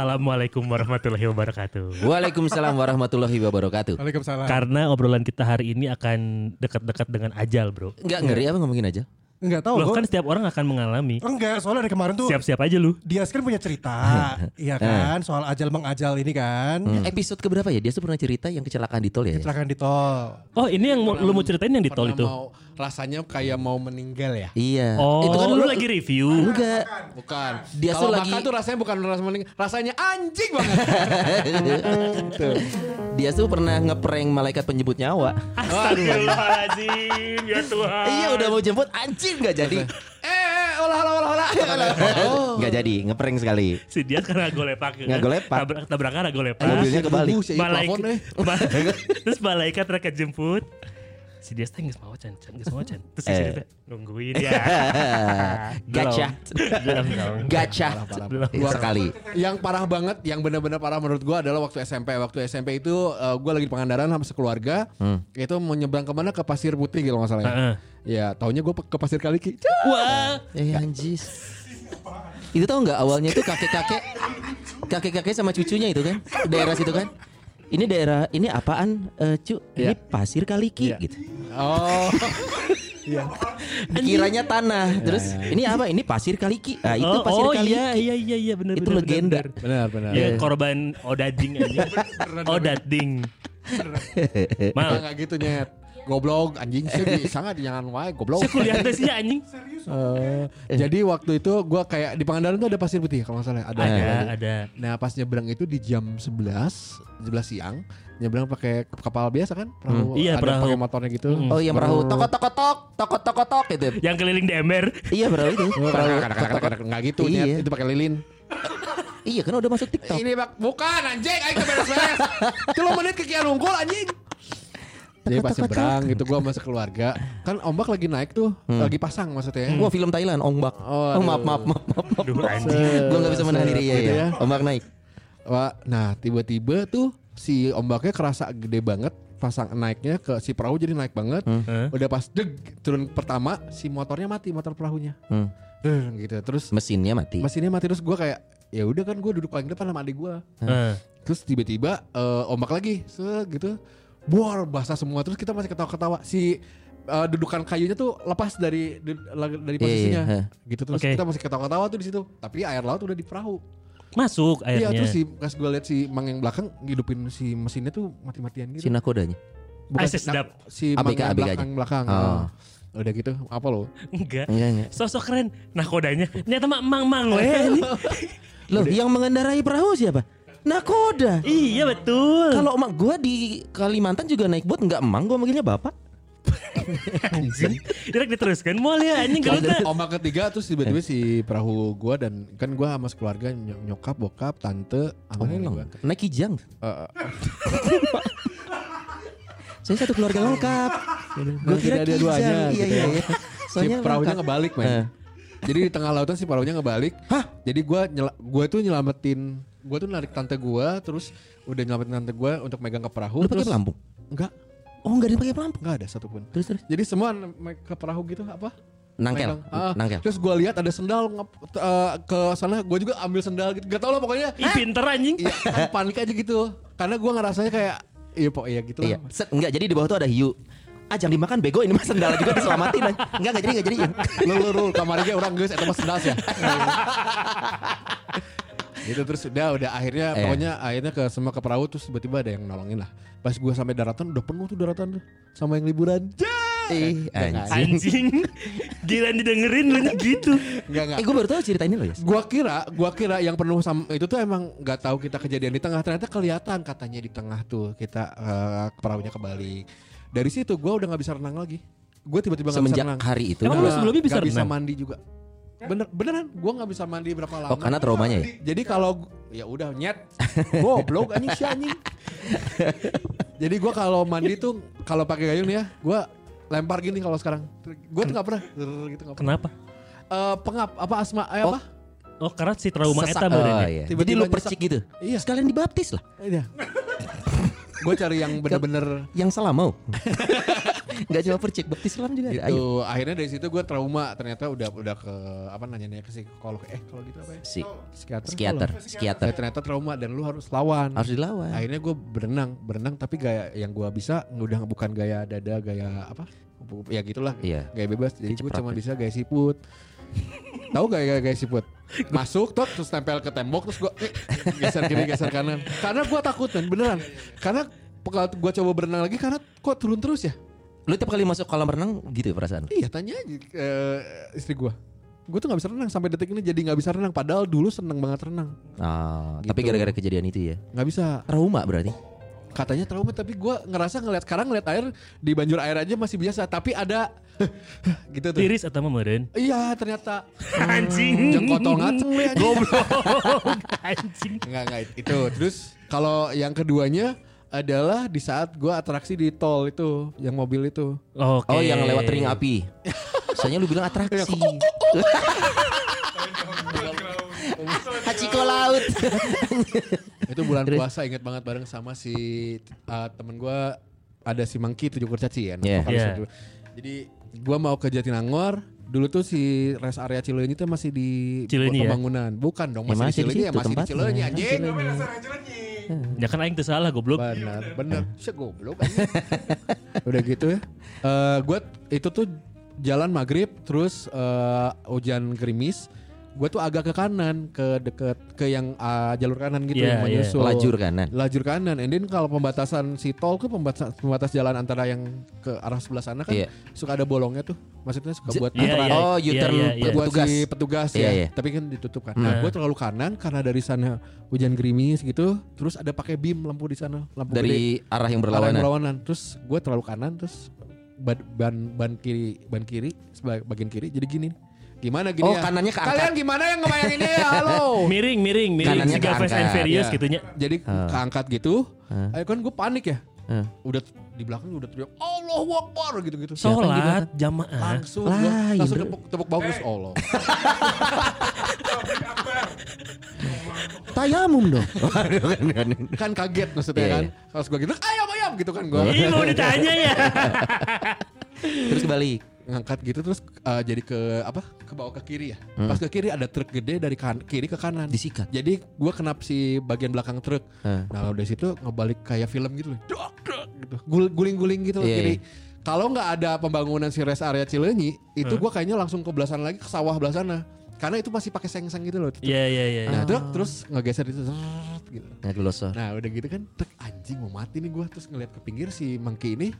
Assalamualaikum warahmatullahi wabarakatuh. Waalaikumsalam warahmatullahi wabarakatuh. Waalaikumsalam. Karena obrolan kita hari ini akan dekat-dekat dengan ajal, bro. Enggak ngeri apa ngomongin aja? Enggak tahu Loh gua. kan setiap orang akan mengalami. Enggak, soalnya dari kemarin tuh Siap-siap aja lu. dia kan punya cerita, iya kan, soal ajal mengajal ini kan, Episode keberapa ya? Dia tuh pernah cerita yang kecelakaan di tol ya? kecelakaan di tol. Oh ini yang mau, lu mau ceritain yang di tol Pernah itu? mau rasanya kayak mau meninggal ya? Iya. Oh, itu kan lu lagi review. Enggak. Bukan. Dia Kalau tuh lagi- makan tuh rasanya bukan rasa meninggal, rasanya anjing banget. Tuh. Dia tuh pernah ngeprank malaikat penyebut nyawa. Astagfirullahaladzim, ya Tuhan. iya udah mau jemput anjing nggak jadi. eh, eh, olah olah olah olah. Oh. Nggak jadi, ngeprank sekali. Si dia kan rago lepak. kan? Rago lepak. Tabrak, tabrakan rago lepak. Mobilnya kebalik. Debu sih, Malaik, plafon, eh. terus malaikat mereka jemput. Si dia teh geus mau can, can geus mau can. Terus si Eh. dia nungguin ya. Gacha. Belum dong. Gacha. Eh, Sekali. Yang parah banget, yang benar-benar parah menurut gua adalah waktu SMP. Waktu SMP itu eh, gua lagi di Pangandaran sama sekeluarga. Itu mau nyebrang ke mana ke Pasir Putih gitu nggak salah ya. Heeh. Ya, taunya gua ke Pasir Kaliki. Wah. Eh anjis. Itu tau nggak awalnya itu kakek-kakek kakek-kakek sama cucunya itu kan daerah situ kan. Ini daerah ini apaan eh, cu? Ini Iya. pasir kaliki Iya. gitu. Oh. Dikiranya tanah. Terus ini apa? Ini pasir kaliki. Ah itu oh, pasir oh kaliki. iya iya iya iya benar Itu benar, legenda. benar, benar. benar, benar. Ya korban odading aja. odading. Mal. Nah, nggak gitu nyet. Goblok anjing sih sangat jangan wae goblok. Saya kuliah sih anjing. Eh, jadi waktu itu gua kayak di Pangandaran tuh ada pasir putih kalau salah ada. Ada ada. Nah pas nyebrang itu di jam 11 11 siang nyebrang pakai kapal biasa kan perahu Iya, ada perahu. pakai motornya gitu. Mm. Oh iya perahu toko toko tok toko toko tok itu. Yang keliling di ember. Iya perahu itu. Perahu. Nggak gitu Iya. itu pakai lilin. Iya kan udah masuk TikTok. Ini bak bukan anjing, ayo ke beres-beres. Itu lo menit ke Kian Unggul anjing. Jadi pas nyebrang gitu gua sama keluarga kan ombak lagi naik tuh lagi pasang maksudnya. Wah film Thailand ombak. Oh, Oh, maaf maaf maaf maaf. maaf. Anjing. Gua nggak bisa menahan diri ya, Gitu ya. ya. Ombak naik. Wah, nah tiba-tiba tuh si ombaknya kerasa gede banget pasang naiknya ke si perahu jadi naik banget. Hah? Udah pas deg turun pertama si motornya mati motor perahunya. Hmm. Deng, gitu. Terus Mesinnya mati. mesinnya mati terus gua kayak ya udah kan gua duduk paling depan sama adik gua. Heeh. Terus tiba-tiba eh, ombak lagi, se gitu. Buar basah semua terus kita masih ketawa-ketawa. Si eh, dudukan kayunya tuh lepas dari dari Iya, posisinya. iya, Gitu terus Oke. kita masih ketawa-ketawa tuh di situ. Tapi air laut udah di perahu. Masuk Iya airnya. terus si pas gue lihat si Mang yang belakang ngidupin si mesinnya tuh mati-matian gitu. Si nakodanya. Ah, sedap. si Mang yang belakang belakang. Oh. Udah gitu apa lo? Enggak. Enggak enggak. Sosok keren. Nah kodanya. Ternyata mak mang mang anjing. Loh, yang mengendarai perahu siapa? Nakoda. Iya betul. Kalau emak gua di Kalimantan juga naik boat enggak emang gua manggilnya bapak. anjing. Direk diteruskan mau ya anjing kalau. Ombak ketiga terus tiba-tiba si perahu gua dan kan gua sama keluarga ny- nyokap, bokap, tante, sama nenek gua. Naik kijang. Eh, Saya satu keluarga lengkap. Gua kira ada duanya, Iya gitu iya ya. iya. si Soalnya perahunya ngebalik Eh. man. Jadi di tengah lautan si perahunya ngebalik. Hah? Jadi gua nyela- gua tuh nyelamatin gua tuh narik tante gua terus udah nyelamatin tante gua untuk megang ke perahu Lu pakai terus pelampung? enggak Oh, enggak ada pakai pelampung. enggak ada satupun. Terus terus. Jadi semua naik ke perahu gitu apa? Nangkel. Megang. Ah, Nangkel. Terus gue lihat ada sendal eh, ke sana, gue juga ambil sendal gitu. Gak tau lah pokoknya. Ih pinter anjing. Iya, kan panik aja gitu. Karena gue ngerasanya kayak iya pok iya gitu Iya. lah. Set, enggak jadi di bawah tuh ada hiu. Ah jangan dimakan bego ini mah sendal juga diselamatin. Enggak enggak jadi enggak jadi. Lu lu lu kamarnya orang guys eta mah sendal ya. gitu terus udah udah akhirnya Iya. pokoknya akhirnya ke semua ke perahu terus tiba-tiba ada yang nolongin lah. Pas gue sampai daratan udah penuh tuh daratan tuh sama yang liburan. Eh, Jangan. anjing. Anjing. Gila didengerin lu gitu. Enggak enggak. Eh gue baru tahu cerita ini loh ya. Gua kira, gua kira yang penuh sama itu tuh emang nggak tahu kita kejadian di tengah. Ternyata kelihatan katanya di tengah tuh kita eh, perahunya kebalik. Dari situ gua udah nggak bisa renang lagi. Gue tiba-tiba nggak bisa Semenjak renang. hari itu. Emang lu sebelumnya bisa nggak bisa mandi juga. Bener beneran, gua nggak bisa mandi berapa lama. Oh karena traumanya ya. Jadi kalau ya udah nyet, goblok anjing si anjing. Jadi gue kalau mandi tuh kalau pakai gayung nih ya, gue lempar gini kalau sekarang. Gue tuh nggak pernah gitu nggak pernah. Kenapa? Eh, pengap apa asma eh, Oh. apa? Oh karena si trauma Sesak. eta Oh, ya. iya. Jadi Tiba-tiba lu nyesek. percik gitu. Iya. Sekalian dibaptis lah. Iya. gue cari yang bener-bener Yang salah mau. Enggak cuma percik, baptis Islam juga ada. Itu. Akhirnya dari situ gue trauma. Ternyata udah udah ke apa nanya ke psikolog. Eh kalau gitu apa ya? Si Psikiater. psikiater, psikiater. Eh, ternyata trauma dan lu harus lawan. Harus dilawan. Akhirnya gue berenang, berenang tapi gaya yang gue bisa udah bukan gaya dada, gaya apa? Ya gitulah. Iya. Gaya bebas. Jadi gue cuma ya. bisa gaya siput. Tahu gak gaya gaya siput? Masuk tuh terus tempel ke tembok terus gue geser kiri geser kanan. Karena gue takut kan beneran. Karena kalau gue coba berenang lagi karena kok turun terus ya? Lu tiap kali masuk kolam renang gitu ya perasaan? Iya tanya aja eh, istri gue. Gue tuh nggak bisa renang sampai detik ini jadi nggak bisa renang. Padahal dulu seneng banget renang. Ah, tapi Gitu. gara-gara kejadian itu ya. Nggak bisa. Trauma berarti. Katanya trauma tapi gue ngerasa ngeliat sekarang ngeliat air di banjur air aja masih biasa. Tapi ada gitu tuh. Tiris atau mah meureun. Iya ternyata Anjing. jengkotol ngaceng lu. Goblok. Anjing. Enggak enggak itu. Terus kalau yang keduanya adalah di saat gue atraksi di tol itu, yang mobil itu. Oke. Oh, yang lewat ring api. Soalnya lu bilang atraksi. Hachiko laut. Itu bulan puasa inget banget bareng sama si uh, temen gue ada si Mangki tujuh kurcaci ya. Vokalis Iya. itu. Jadi gue mau ke Jatinangor. Dulu tuh si rest area Cileunyi itu masih di Cileunyi ya? pembangunan. Bukan dong, Ya, masih, masih di Cileunyi ya, masih di. Cileunyi anjing. Ya kan aing teu salah goblok. Benar, benar. Saya goblok anjing. Udah gitu ya. Eh gue itu tuh jalan maghrib terus eh, hujan gerimis. Gue tuh agak ke kanan, ke deket ke yang ah, jalur kanan gitu Iya, yang iya. menyusul. Lajur kanan. Lajur kanan. And then kalau pembatasan si tol tuh pembatas pembatas jalan antara yang ke arah sebelah sana kan Iya. suka ada bolongnya tuh. Maksudnya suka J- buat Iya, antara iya. Oh, U-turn iya, iya. buat petugas. si petugas Iya, ya. iya. Tapi kan ditutup kan. Hmm. Nah, gue terlalu kanan karena dari sana hujan gerimis gitu. Terus ada pakai beam lampu di sana, lampu gede. Dari arah yang Arah berlawanan. berlawanan. Terus gue terlalu kanan terus ban ban, ban kiri ban kiri bagian kiri jadi gini. Gimana gini Oh, ya? kanannya keangkat. Kalian gimana yang ngebayangin ini ya? Halo. Miring, miring, miring. Kanannya Siga Fast and. Furious Iya. gitunya. Jadi Ah. keangkat gitu. Ah. Ayo kan gue panik ya. Ah. Udah di belakang udah teriak Allahu Akbar gitu-gitu. Sholat jamaah. Langsung Lah, gua langsung tepuk tepuk bahu terus Allah. Tayamum dong. kan kaget maksudnya Iya, kan. iya. Pas gue gitu ayam ayam gitu kan gue. Ih mau ditanya ya. Terus balik. Ngangkat gitu terus uh, jadi ke apa ke bawah ke kiri ya? Pas ke kiri ada truk gede dari kan kiri ke kanan. Disikat. jadi gua kenap si bagian belakang truk. Hah. nah dari situ ngebalik kayak film gitu loh. Dok, dok, gitu. Gul- guling-guling gitu loh Iya, kiri. iya. kalau nggak ada pembangunan si rest area Cileunyi itu gua kayaknya langsung ke belah sana lagi ke sawah belah sana. Karena itu masih pakai seng-seng gitu loh. Iya, iya, iya. nah truk terus ngegeser itu gitu. Nah. Nah udah gitu kan tek anjing mau mati nih gua. Terus ngeliat ke pinggir si Mangki ini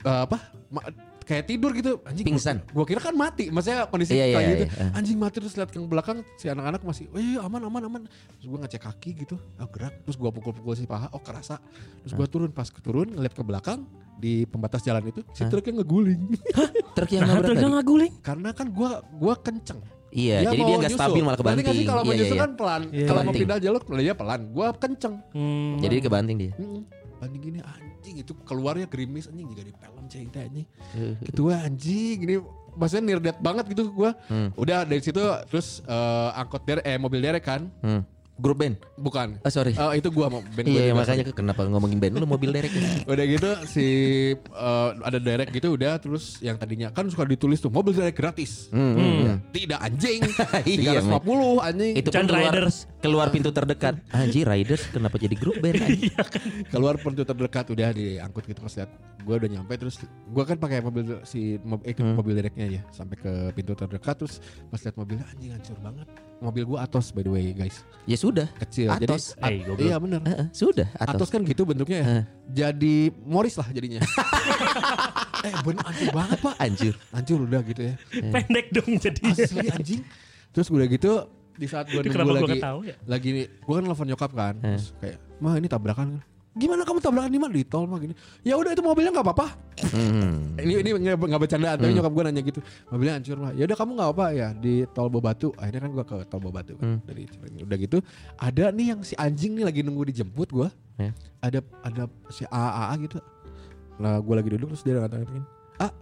eh, apa ma- kayak tidur gitu anjing Pingsan. Gua, kira kan mati maksudnya kondisi Iya, kayak iya, gitu iya. anjing mati terus lihat ke belakang si anak-anak masih eh aman aman aman terus gua ngecek kaki gitu oh gerak terus gua pukul-pukul si paha oh kerasa terus gua turun pas turun ngeliat ke belakang di pembatas jalan itu si Hah? truknya ngeguling Truk yang Nah, truknya ngaguling. karena kan gua gua kenceng Iya, jadi mau dia nggak nyusul. stabil malah Nanti kan kebanting. kalau mau Iya, iya, nyusul iya. kan pelan Iya, kalau mau pindah jalur dia pelan gua kenceng Hmm. Jadi dia kebanting dia. Mm-mm. Banding gini anjing itu keluarnya gerimis anjing juga di film cek anjing. Eh, Gitu wah anjing ini maksudnya nirdet banget gitu gua. Hmm. Udah dari situ terus eh, angkot derek eh mobil derek kan? Hmm. Grup band. Bukan. Oh sorry. Eh, itu gua mau band gua Iya makanya kenapa ngomongin band lu mobil derek ini. Udah gitu si eh, ada derek gitu udah terus yang tadinya kan suka ditulis tuh mobil derek gratis. Hmm, hmm, hmm. Tidak anjing. Iya, 350 anjing. Itu pun keluar, Riders. keluar pintu terdekat. Anjir Riders kenapa jadi grup band? anjing? keluar pintu terdekat udah diangkut gitu pas lihat gue udah nyampe terus gue kan pakai mobil si mob, eh, Hmm. mobil dereknya aja sampai ke pintu terdekat terus pas lihat mobilnya anjing hancur banget mobil gue Atos by the way guys Ya sudah. kecil Atos. jadi Eh, goblok. iya bener eh, sudah Atos. Atos. kan gitu bentuknya ya Eh. jadi Morris lah jadinya eh bener hancur banget pak Anjir. hancur udah gitu ya Pendek dong jadi. asli anjing terus udah gitu di saat gue Itu nunggu kenapa gua lagi ya? lagi gue kan nelfon nyokap kan Eh. terus kayak mah ini tabrakan kan gimana kamu tabrakan di mana? Di tol mah gini. Ya udah itu mobilnya nggak apa-apa. Hmm. ini ini nggak bercandaan tapi nyokap gue nanya gitu. Mobilnya hancur lah ya udah kamu nggak apa ya di tol Bobatu. Akhirnya kan gue ke tol Bobatu kan dari Cilenyi. udah gitu ada nih yang si anjing nih lagi nunggu dijemput gue Ya. ada ada si AAA gitu. Nah gue lagi duduk terus dia ngatain ah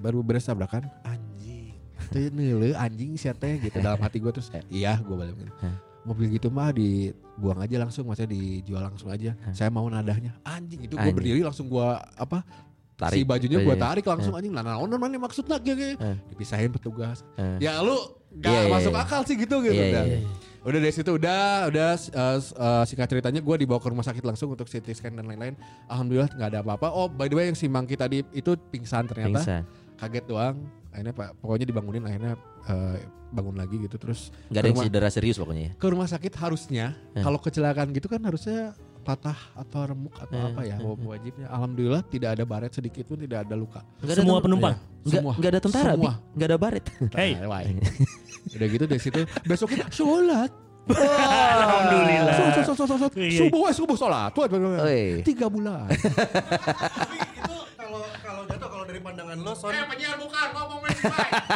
baru beres tabrakan. Anjing. Neuleuh anjing sia teh gitu. Dalam hati gue terus iya gue balik gitu. Hah. mobil gitu mah dibuang aja langsung maksudnya dijual langsung aja saya mau nadahnya anjing itu gue Anjing. berdiri langsung gue apa si Tarik. bajunya gue Bajunya. tarik langsung anjing nah naon mana maksudnya Eh. dipisahin petugas Eh. ya lu gak Iya, iya, masuk iya. akal sih gitu gitu Iya, udah. iya, iya. udah dari situ udah udah uh, uh, singkat ceritanya gue dibawa ke rumah sakit langsung untuk CT scan dan lain-lain alhamdulillah nggak ada apa-apa oh by the way yang si Mangki tadi itu pingsan ternyata Pingsan. kaget doang akhirnya pak pokoknya dibangunin akhirnya uh, bangun lagi gitu terus Gak ada ke yang rumah- cedera serius pokoknya ya. ke rumah sakit harusnya Eh. kalau kecelakaan gitu kan harusnya patah atau remuk atau Eh, apa ya wajibnya alhamdulillah tidak ada baret sedikit pun tidak ada luka Nggak ada Semua tem- penumpang. Nggak, Semua. nggak ada tentara. Semua. nggak ada baret. Hey, udah gitu dari situ besoknya sholat alhamdulillah. Sholat, sholat, sholat. Iya. subuh subuh sholat Tuh, tiga bulan itu kalau kalau jatuh kalau dari pandangan lo Son Eh penyiar bukan ngomong main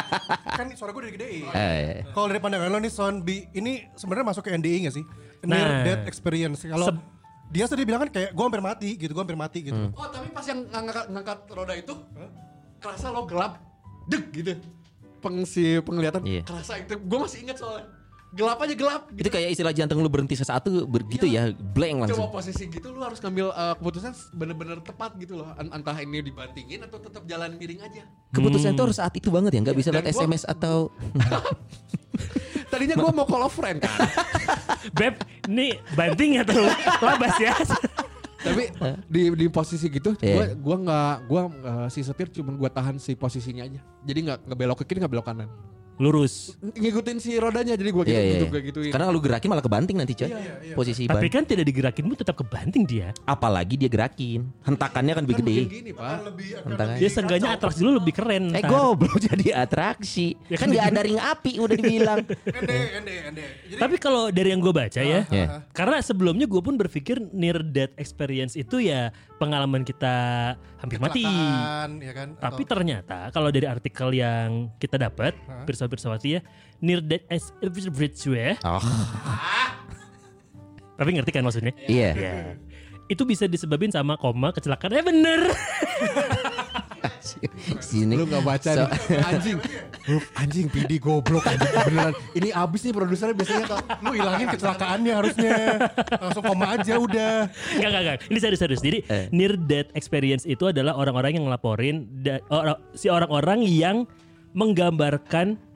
kan suara gue udah gedein. Eh, Kalau dari pandangan lo nih Son Bi ini sebenarnya masuk ke NDI gak sih? Near Nah. death experience. Kalau dia tadi bilang kan kayak gue hampir mati gitu, gue hampir mati gitu. oh tapi pas yang ngangkat, ngangkat roda itu kerasa lo gelap deg gitu pengsi penglihatan Iya. kerasa itu gue masih ingat soalnya gelap aja gelap itu kayak istilah jantung lu berhenti sesaat tuh begitu ya, blank langsung. Coba posisi gitu lu harus ngambil uh, keputusan bener-bener tepat gitu loh. Entah ini dibantingin atau tetap jalan miring aja. Keputusan itu harus saat itu banget ya, nggak bisa Dan lewat gua- SMS atau Tadinya gua mau call a friend kan. Beb, ini banting atau labas ya? Tapi di di posisi gitu Iya. gua gua nggak gua uh, si setir cuman gua tahan si posisinya aja. Jadi nggak nggak belok ke kiri nggak belok kanan. Lurus. Ngikutin si rodanya jadi gua gitu Iya, iya. gitu gua gituin. Karena kalau lu gerakin malah kebanting nanti coy. Posisi Tapi ban. kan tidak digerakinmu tetap kebanting dia. Apalagi dia gerakin. Hentakannya kan lebih Kan gede. gini, Pak. Lebih akan Hentakannya. Dia seenggaknya atraksi lu lebih keren. Eh goblok jadi atraksi. Ya kan kan gitu. ada ring api udah dibilang. Ende, ende, ende. Jadi Tapi kalau dari yang gue baca ya, Ya. karena sebelumnya gue pun berpikir near death experience itu ya pengalaman kita hampir mati. ya kan? Tapi Atau- ternyata kalau dari artikel yang kita dapat, pirsa-pirsawati ya, near death experience ya, Oh, tapi ngerti kan maksudnya? iya. Ya. Itu bisa disebabin sama koma kecelakaan. Eh bener. Sini. Lu nggak baca So- nih. Anjing. Lu anjing PD goblok anjing beneran. Ini abis nih produsernya biasanya kalau lu hilangin kecelakaannya harusnya. Langsung koma aja udah. Enggak, enggak, enggak. Ini serius-serius. Jadi Eh. near death experience itu adalah orang-orang yang ngelaporin da- si orang-orang yang menggambarkan meng-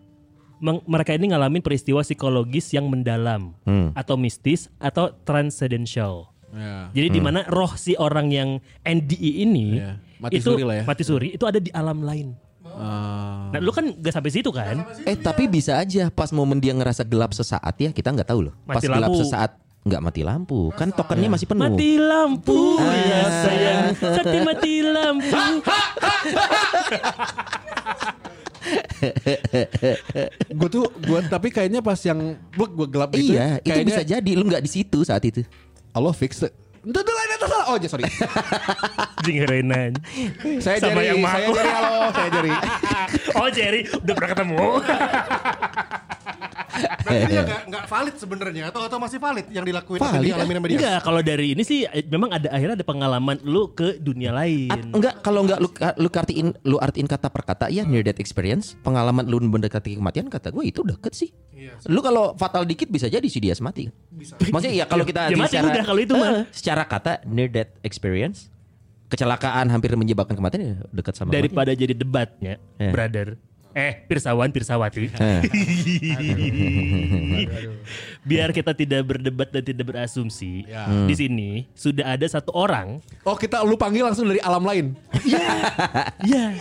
mereka ini ngalamin peristiwa psikologis yang mendalam Hmm. atau mistis atau transcendental. Ya. Jadi di mana roh si orang yang NDI ini Iya. Mati itu suri lah ya. mati suri itu ada di alam lain. Ah. Nah, lu kan gak sampai situ kan? Eh tapi bisa aja pas momen dia ngerasa gelap sesaat ya kita nggak tahu loh. Pas Mati gelap lampu. sesaat nggak mati lampu kan tokennya masih penuh. Mati lampu ya Ah. sayang, sakti mati lampu. gue tuh gue tapi kayaknya pas yang gue gue gelap gitu Iya, itu kayaknya bisa jadi lu nggak di situ saat itu. Allah fix it. Itu tuh lain salah. Oh, ya sorry. Jing heroinan. saya Sama Jerry, yang saya. Jerry, halo, saya Jerry. oh Jerry udah pernah ketemu. Berarti dia nggak nggak valid sebenarnya atau atau masih valid yang dilakuin Valid, dialamin sama dia? Enggak, kalau dari ini sih eh, memang ada akhirnya ada pengalaman lu ke dunia lain. At- enggak kalau enggak lu lu artiin lu artiin kata per kata ya near death experience pengalaman lu mendekati kematian kata gue itu deket sih. Lu kalau fatal dikit bisa jadi sih dia mati. Maksudnya ya kalau kita Ya mati udah kalau itu mah. Secara kata near death experience kecelakaan hampir menyebabkan kematian ya dekat sama. Daripada jadi debatnya, Ya. brother. Eh, pirsawan, pirsawati. Eh. Biar kita tidak berdebat dan tidak berasumsi. Ya. Di sini sudah ada satu orang, Oh, kita lu panggil langsung dari alam lain. ya,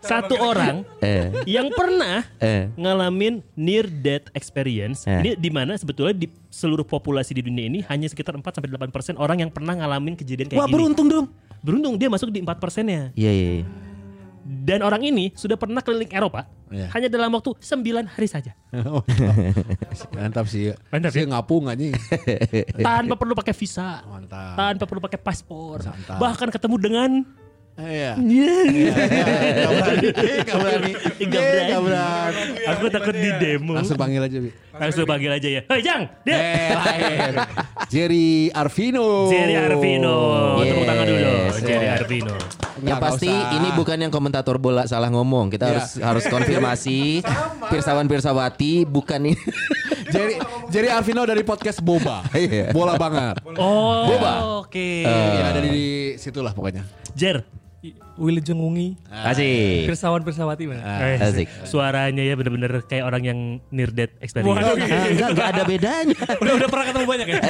satu orang Eh. yang pernah Eh. ngalamin near death experience. Eh. Ini di mana sebetulnya di seluruh populasi di dunia ini hanya sekitar 4 sampai 8% orang yang pernah ngalamin kejadian kayak Wah gini. beruntung dong. Beruntung dia masuk di 4 persennya. Iya iya. iya. Dan orang ini sudah pernah keliling Eropa Iya. hanya dalam waktu 9 hari saja. Oh, Mantap sih. Mantap Sih ya? ngapung anjing. Tanpa perlu pakai visa. Mantap. Tanpa perlu pakai paspor. Mantap. Bahkan ketemu dengan Iya. Iya. Gak berani. Nggak berani. Gak berani. Aku takut di demo. Langsung panggil aja, Bi. Langsung panggil aja ya. Hei Jang, dia. Eh. Jerry Arvino. Jerry Arvino. Tepuk tangan dulu dong. Yes. Jerry Arvino. Yang pasti usah. ini bukan yang komentator bola salah ngomong. Kita Iya. harus harus konfirmasi. Pirsawan Pirsawati bukan ini. Jerry Jerry Arvino dari podcast Boba. Iya. Bola banget. Oh, Boba. oke. Ya dari di situlah pokoknya. Jer. Wilujeng Ungi, Asik. Pirsawan Pirsawati mana? Eh, Asik. Suaranya ya bener-bener kayak orang yang near death experience. Waduh, Ah, enggak, enggak ada bedanya. udah udah pernah ketemu banyak ya?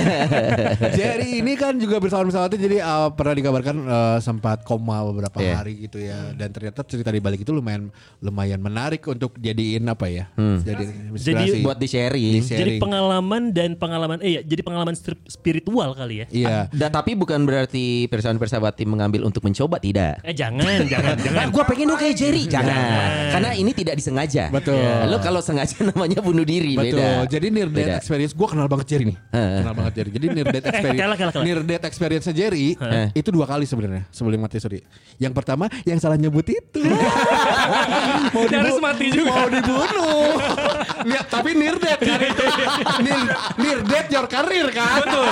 Jerry ini kan juga bersama Pirsawati jadi uh, pernah dikabarkan uh, sempat koma beberapa Iya. hari gitu ya dan ternyata cerita di balik itu lumayan lumayan menarik untuk jadiin apa ya? Jadi inspirasi. Buat di sharing. Jadi pengalaman dan pengalaman eh ya, jadi pengalaman spiritual kali ya. Iya. Da, tapi bukan berarti Pirsawan Pirsawati mengambil untuk mencoba tidak. Eh jangan, jangan, jangan. Nah, gua pengen dong kayak Jerry. Jangan. Karena ini tidak disengaja. Betul. Ya, Lo kalau sengaja namanya bunuh diri Betul. beda. Jadi near death Beda. experience gue kenal banget Jerry nih. kenal banget Jerry. Jadi near death experience. kalah, kalah, kalah. Near death experience Jerry itu dua kali sebenarnya sebelum mati sorry. Yang pertama yang salah nyebut itu. mau Nyaris mati juga. Mau dibunuh. Ya, tapi near death kan itu. near, near death your career kan. Betul.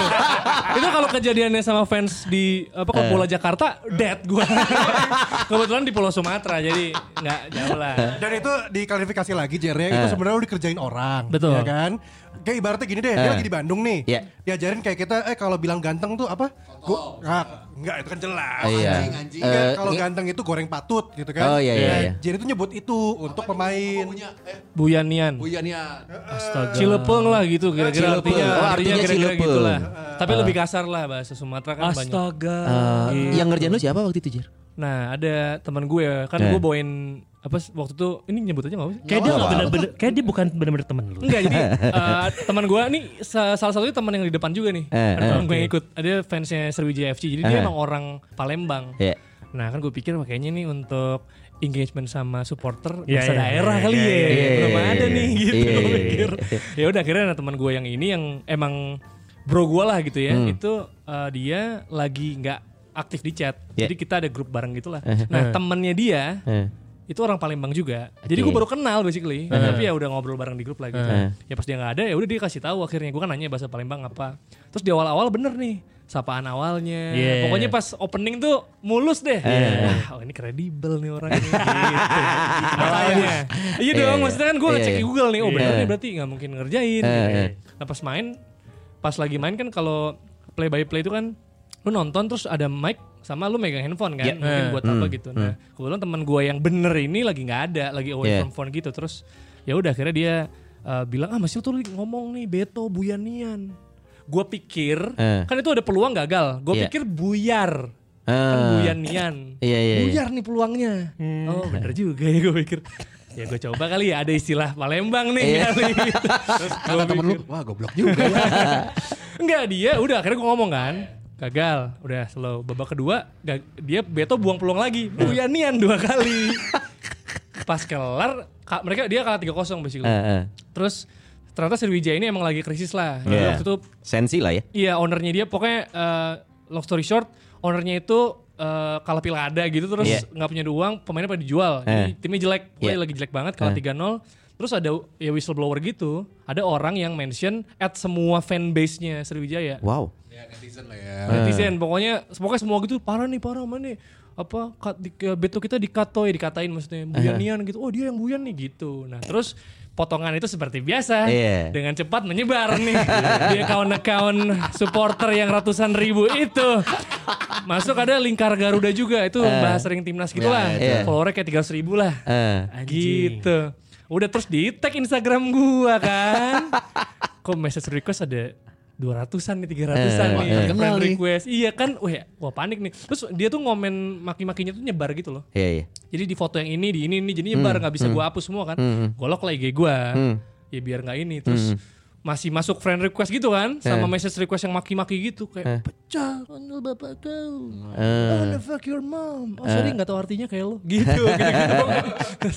itu kalau kejadiannya sama fans di apa Eh. klub bola Jakarta, dead gua. Kebetulan di Pulau Sumatera, jadi nggak jauh lah. Dan itu diklarifikasi lagi Jer ya, itu sebenarnya lu dikerjain orang. Betul. Ya kan? Kayak ibaratnya gini deh, dia lagi di Bandung nih. Iya. Diajarin kayak kita, eh kalau bilang ganteng tuh apa? Gua, nggak, enggak itu kan jelas. Iya. Anjing, anjing. Eh, Kan kalau ganteng itu goreng patut gitu kan. Oh, iya, iya, Nah, iya. Jer itu nyebut itu untuk pemain. Buyanian. Buyania. Astaga. Cilepeng lah gitu kira-kira Cilepeng. artinya. Oh, artinya kira-kira Cilepeng. gitu lah. Tapi lebih kasar lah bahasa Sumatera kan banyak. Astaga. Eh, yang ngerjain lu siapa waktu itu, Jer? Nah ada teman gue ya, kan Eh. gue bawain apa waktu itu ini nyebut aja gak apa sih? Kayak dia nggak bener-bener, kayak dia bukan bener-bener temen lu. Enggak jadi eh, teman gue nih sa- salah satunya teman yang di depan juga nih. Eh, ada teman eh. gue yang ikut. Ada fansnya Sriwijaya FC. Jadi dia Eh. emang orang Palembang. Iya. Nah kan gue pikir wah, kayaknya nih untuk engagement sama supporter bahasa iya, daerah iya, kali iya, ya. iya, Belum iya, ada iya, nih iya. gitu Iya, gue iya, pikir. Ya udah akhirnya ada teman gue yang ini yang emang bro gue lah gitu ya. Hmm. Itu eh, dia lagi nggak aktif di chat. Iya. Jadi kita ada grup bareng gitu lah. Nah temennya dia. Itu orang Palembang juga. Jadi Oke. gue baru kenal basically. Tapi ya udah ngobrol bareng di grup lah gitu. Eh. Ya pas dia nggak ada ya udah dia kasih tahu akhirnya. Gue kan nanya bahasa Palembang apa. Terus di awal-awal bener nih sapaan awalnya. Yeah. Pokoknya pas opening tuh mulus deh. Wah, oh ini kredibel nih orang ini. gitu. Awalnya. Iya dong, Iya, maksudnya kan gue iya, ngecek di Google nih. Oh bener Iya. nih berarti nggak mungkin ngerjain. Eh, gitu. eh. Nah pas main, pas lagi main kan kalau play by play itu kan lu nonton terus ada mic sama lu megang handphone kan Iya. mungkin buat apa gitu. Nah kebetulan teman gue yang bener ini lagi nggak ada, lagi away Iya. from phone gitu. Terus ya udah akhirnya dia uh, bilang ah masih tuh ngomong nih Beto Buyanian. Gue pikir Eh. kan itu ada peluang gagal. Gue Iya. pikir buyar. Kan Ah. Buyanian. Iya, iya, iya. Buyar nih peluangnya. Oh bener juga ya gue pikir. Ya gue coba kali ya ada istilah Palembang nih Iya. kali. Terus Kata gua temen lu, wah goblok juga ya. Enggak dia udah akhirnya gue ngomong kan gagal udah slow babak kedua gag- dia Beto buang peluang lagi Buyanian dua kali pas kelar ka- mereka dia kalah 3-0 basically Eh, eh. terus ternyata Sriwijaya ini emang lagi krisis lah Jadi Iya. waktu itu Sensi lah ya. iya ownernya dia pokoknya eh, long story short ownernya itu eh, kalah pilkada gitu terus Iya. nggak punya uang pemainnya pada dijual jadi Eh. timnya jelek pokoknya Iya. lagi jelek banget kalah 3-0 terus ada ya whistleblower gitu ada orang yang mention at semua fanbase-nya Sriwijaya Wow. Ya netizen lah ya. netizen pokoknya pokoknya semua gitu parah nih parah mana nih? Apa kat, di, beto kita dikato ya dikatain maksudnya buyanian gitu. Oh dia yang buyan nih gitu. Nah terus potongan itu seperti biasa. Iya. dengan cepat menyebar nih. Di account-account supporter yang ratusan ribu itu. Masuk ada lingkar Garuda juga. Itu bahas sering timnas gitu lah. Iya. followernya kayak 300 ribu lah. Eh. gitu. Udah terus di tag Instagram gua kan. Kok message request ada 200-an nih 300-an Eh, nih eh. friend request. Iya kan? Wah, wah panik nih. Terus dia tuh ngomen maki-makinya tuh nyebar gitu loh. Iya, iya. jadi di foto yang ini di ini ini jadi nyebar nggak bisa gua hapus semua kan. Gua lock lah IG gua. Ya biar nggak ini. Terus masih masuk friend request gitu kan sama message request yang maki-maki gitu kayak pecah konyol bapak kau. Eh. oh the fuck your mom. Oh sorry nggak tahu artinya kayak lo. Gitu gitu, gitu.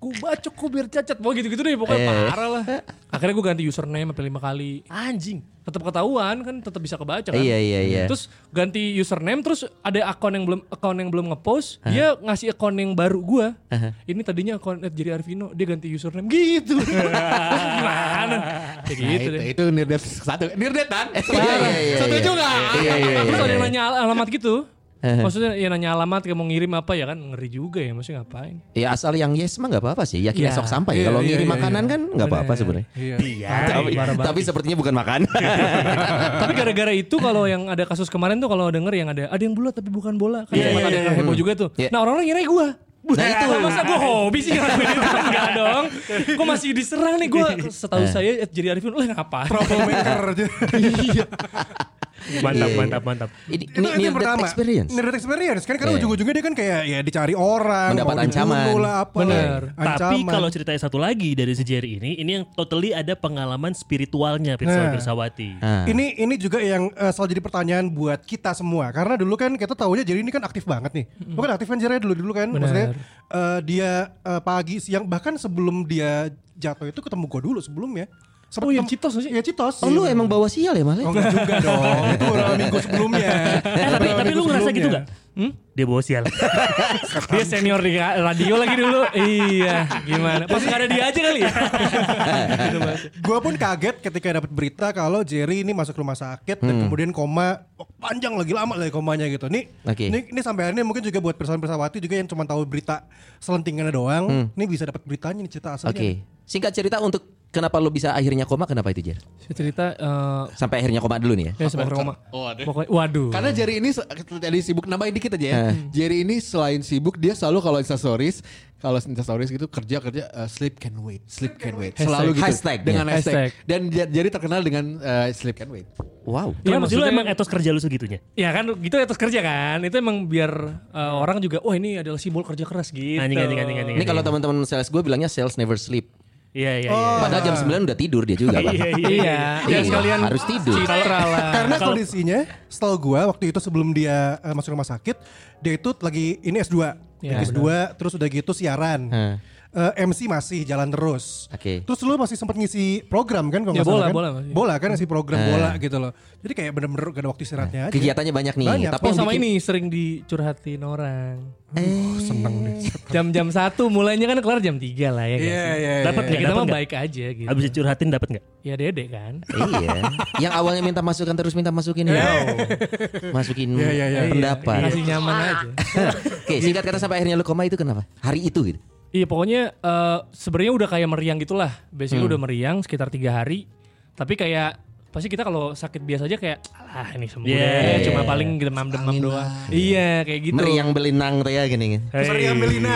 Ku bacok ku biar cacat. Mau gitu-gitu deh pokoknya Eh. parah lah. Akhirnya gue ganti username sampai lima kali. Anjing. Tetap ketahuan kan, tetap bisa kebaca kan. Iya, iya, iya. Terus ganti username terus ada akun yang belum akun yang belum ngepost, dia ngasih akun yang baru gua. Ini tadinya akun jadi Arvino, dia ganti username gitu. Gimana? Kayak Nah, gitu itu, deh. itu Nirdet satu. Nirdet kan? Iya, iya, iya, Setuju iya. nggak? Iya, iya, iya. Terus ada yang nanya al- alamat gitu. Maksudnya ya nanya alamat kayak mau ngirim apa ya kan ngeri juga ya maksudnya ngapain? Ya asal yang yes mah nggak apa-apa sih. Yakin Iya. esok sampai. Iya, Kalau iya, ngirim iya, makanan kan nggak apa-apa sebenarnya. Iya. Iya. Tapi, tapi sepertinya bukan makan. Tapi gara-gara itu kalau yang ada kasus kemarin tuh kalau denger yang ada ada yang bulat tapi bukan bola kan sempat ada yang heboh juga tuh. Iya. Nah orang-orang ngira gua. Nah, itu. masa gue hobi sih ngelakuin itu enggak dong. Gue masih diserang nih gue setahu saya jadi Arifin lah ngapain? Troublemaker aja. Iya. Mantap, Iya. mantap, mantap. Ini, itu, ini itu yang pertama. experience. Near death experience kan karena Iya. ujung-ujungnya dia kan kayak ya dicari orang, Mendapat ancaman. lah apa. Bener. Tapi Ancaman. kalau ceritanya satu lagi dari si Jerry ini, ini yang totally ada pengalaman spiritualnya Pirsa Nah. Pirsawati. Ah. Ini ini juga yang eh, selalu jadi pertanyaan buat kita semua karena dulu kan kita tahunya jadi ini kan aktif banget nih. Bukan aktif kan Jerry dulu dulu kan Benar. maksudnya eh, dia eh, pagi siang bahkan sebelum dia jatuh itu ketemu gua dulu sebelumnya. Sempet Oh, yang ketemu- Citos sih? Iya Citos. Oh lu emang bawa sial ya Male? Oh enggak juga dong. Itu udah minggu sebelumnya. Eh tapi tapi lu ngerasa gitu gak? Hmm? Dia bawa sial. Dia senior di radio lagi dulu. iya, gimana? Pas nggak ada dia aja kali ya. Gue pun kaget ketika dapat berita kalau Jerry ini masuk rumah sakit dan kemudian koma oh, panjang lagi lama lagi komanya gitu. Nih, Oke. ini, ini sampai akhirnya mungkin juga buat persoalan persawati juga yang cuma tahu berita selentingannya doang. Ini bisa dapat beritanya nih cerita Oke. asalnya. Singkat cerita untuk kenapa lu bisa akhirnya koma kenapa itu Jer? Saya cerita eh Sampai akhirnya koma dulu nih ya. ya sebagai Roma. Oh, ada. Pokoknya waduh. Karena Jerry ini tadi sibuk nambahin dikit aja ya. Eh. Jerry ini selain sibuk dia selalu kalau Insta stories kalau Insta stories gitu kerja kerja uh, sleep can wait, sleep can wait. Selalu gitu. Hashtag-nya. dengan hashtag. Hashtag. Dan Jer- Jerry terkenal dengan uh, sleep can wait. Wow. Iya, Kenapa sih lu emang etos kerja lu segitunya? Ya kan gitu etos kerja kan. Itu emang biar eh, orang juga oh ini adalah simbol kerja keras gitu. Anjing, anjing, anjing, anjing. Ini kalau teman-teman sales gue bilangnya sales never sleep. Iya, iya, iya. Padahal jam 9 udah tidur dia juga Bang. Iya, iya, Iya, iya. ya Iya, sekalian harus tidur. Citra lah. Karena kondisinya setahu gua waktu itu sebelum dia eh, masuk rumah sakit, dia itu lagi ini S2. Ya, S2 terus udah gitu siaran. Hah. Eh, MC masih jalan terus. Oke. Terus lu masih sempat ngisi program kan kalau Ya, bola, kan? bola masih. Bola kan ngisi program Eh. bola gitu loh. Jadi kayak bener-bener gak ada waktu istirahatnya aja. Kegiatannya banyak nih, Banyak. tapi Oh sama bikin- ini sering dicurhatin orang. Oh, seneng deh. Jam-jam satu mulainya kan kelar jam 3 lah ya kan. Iya, iya, Dapat Ya, nggak? kita Dapat mah baik aja gitu. Abis dicurhatin dapat nggak? Ya dede kan. iya. Yang awalnya minta masukan terus minta masukin ya. Masukin Iya, iya, iya. pendapat. Kasih nyaman aja. Oke, singkat kata sampai akhirnya lu koma itu kenapa? Hari itu gitu. Iya pokoknya eh, sebenarnya udah kayak meriang gitulah. Basically Hmm. udah meriang sekitar tiga hari. Tapi kayak pasti kita kalau sakit biasa aja kayak alah ini sembuh Yeah, deh. Cuma yeah. paling demam-demam doang. Iya kayak gitu. Meriang belinang teh ya gini. gini. Meriang Belina.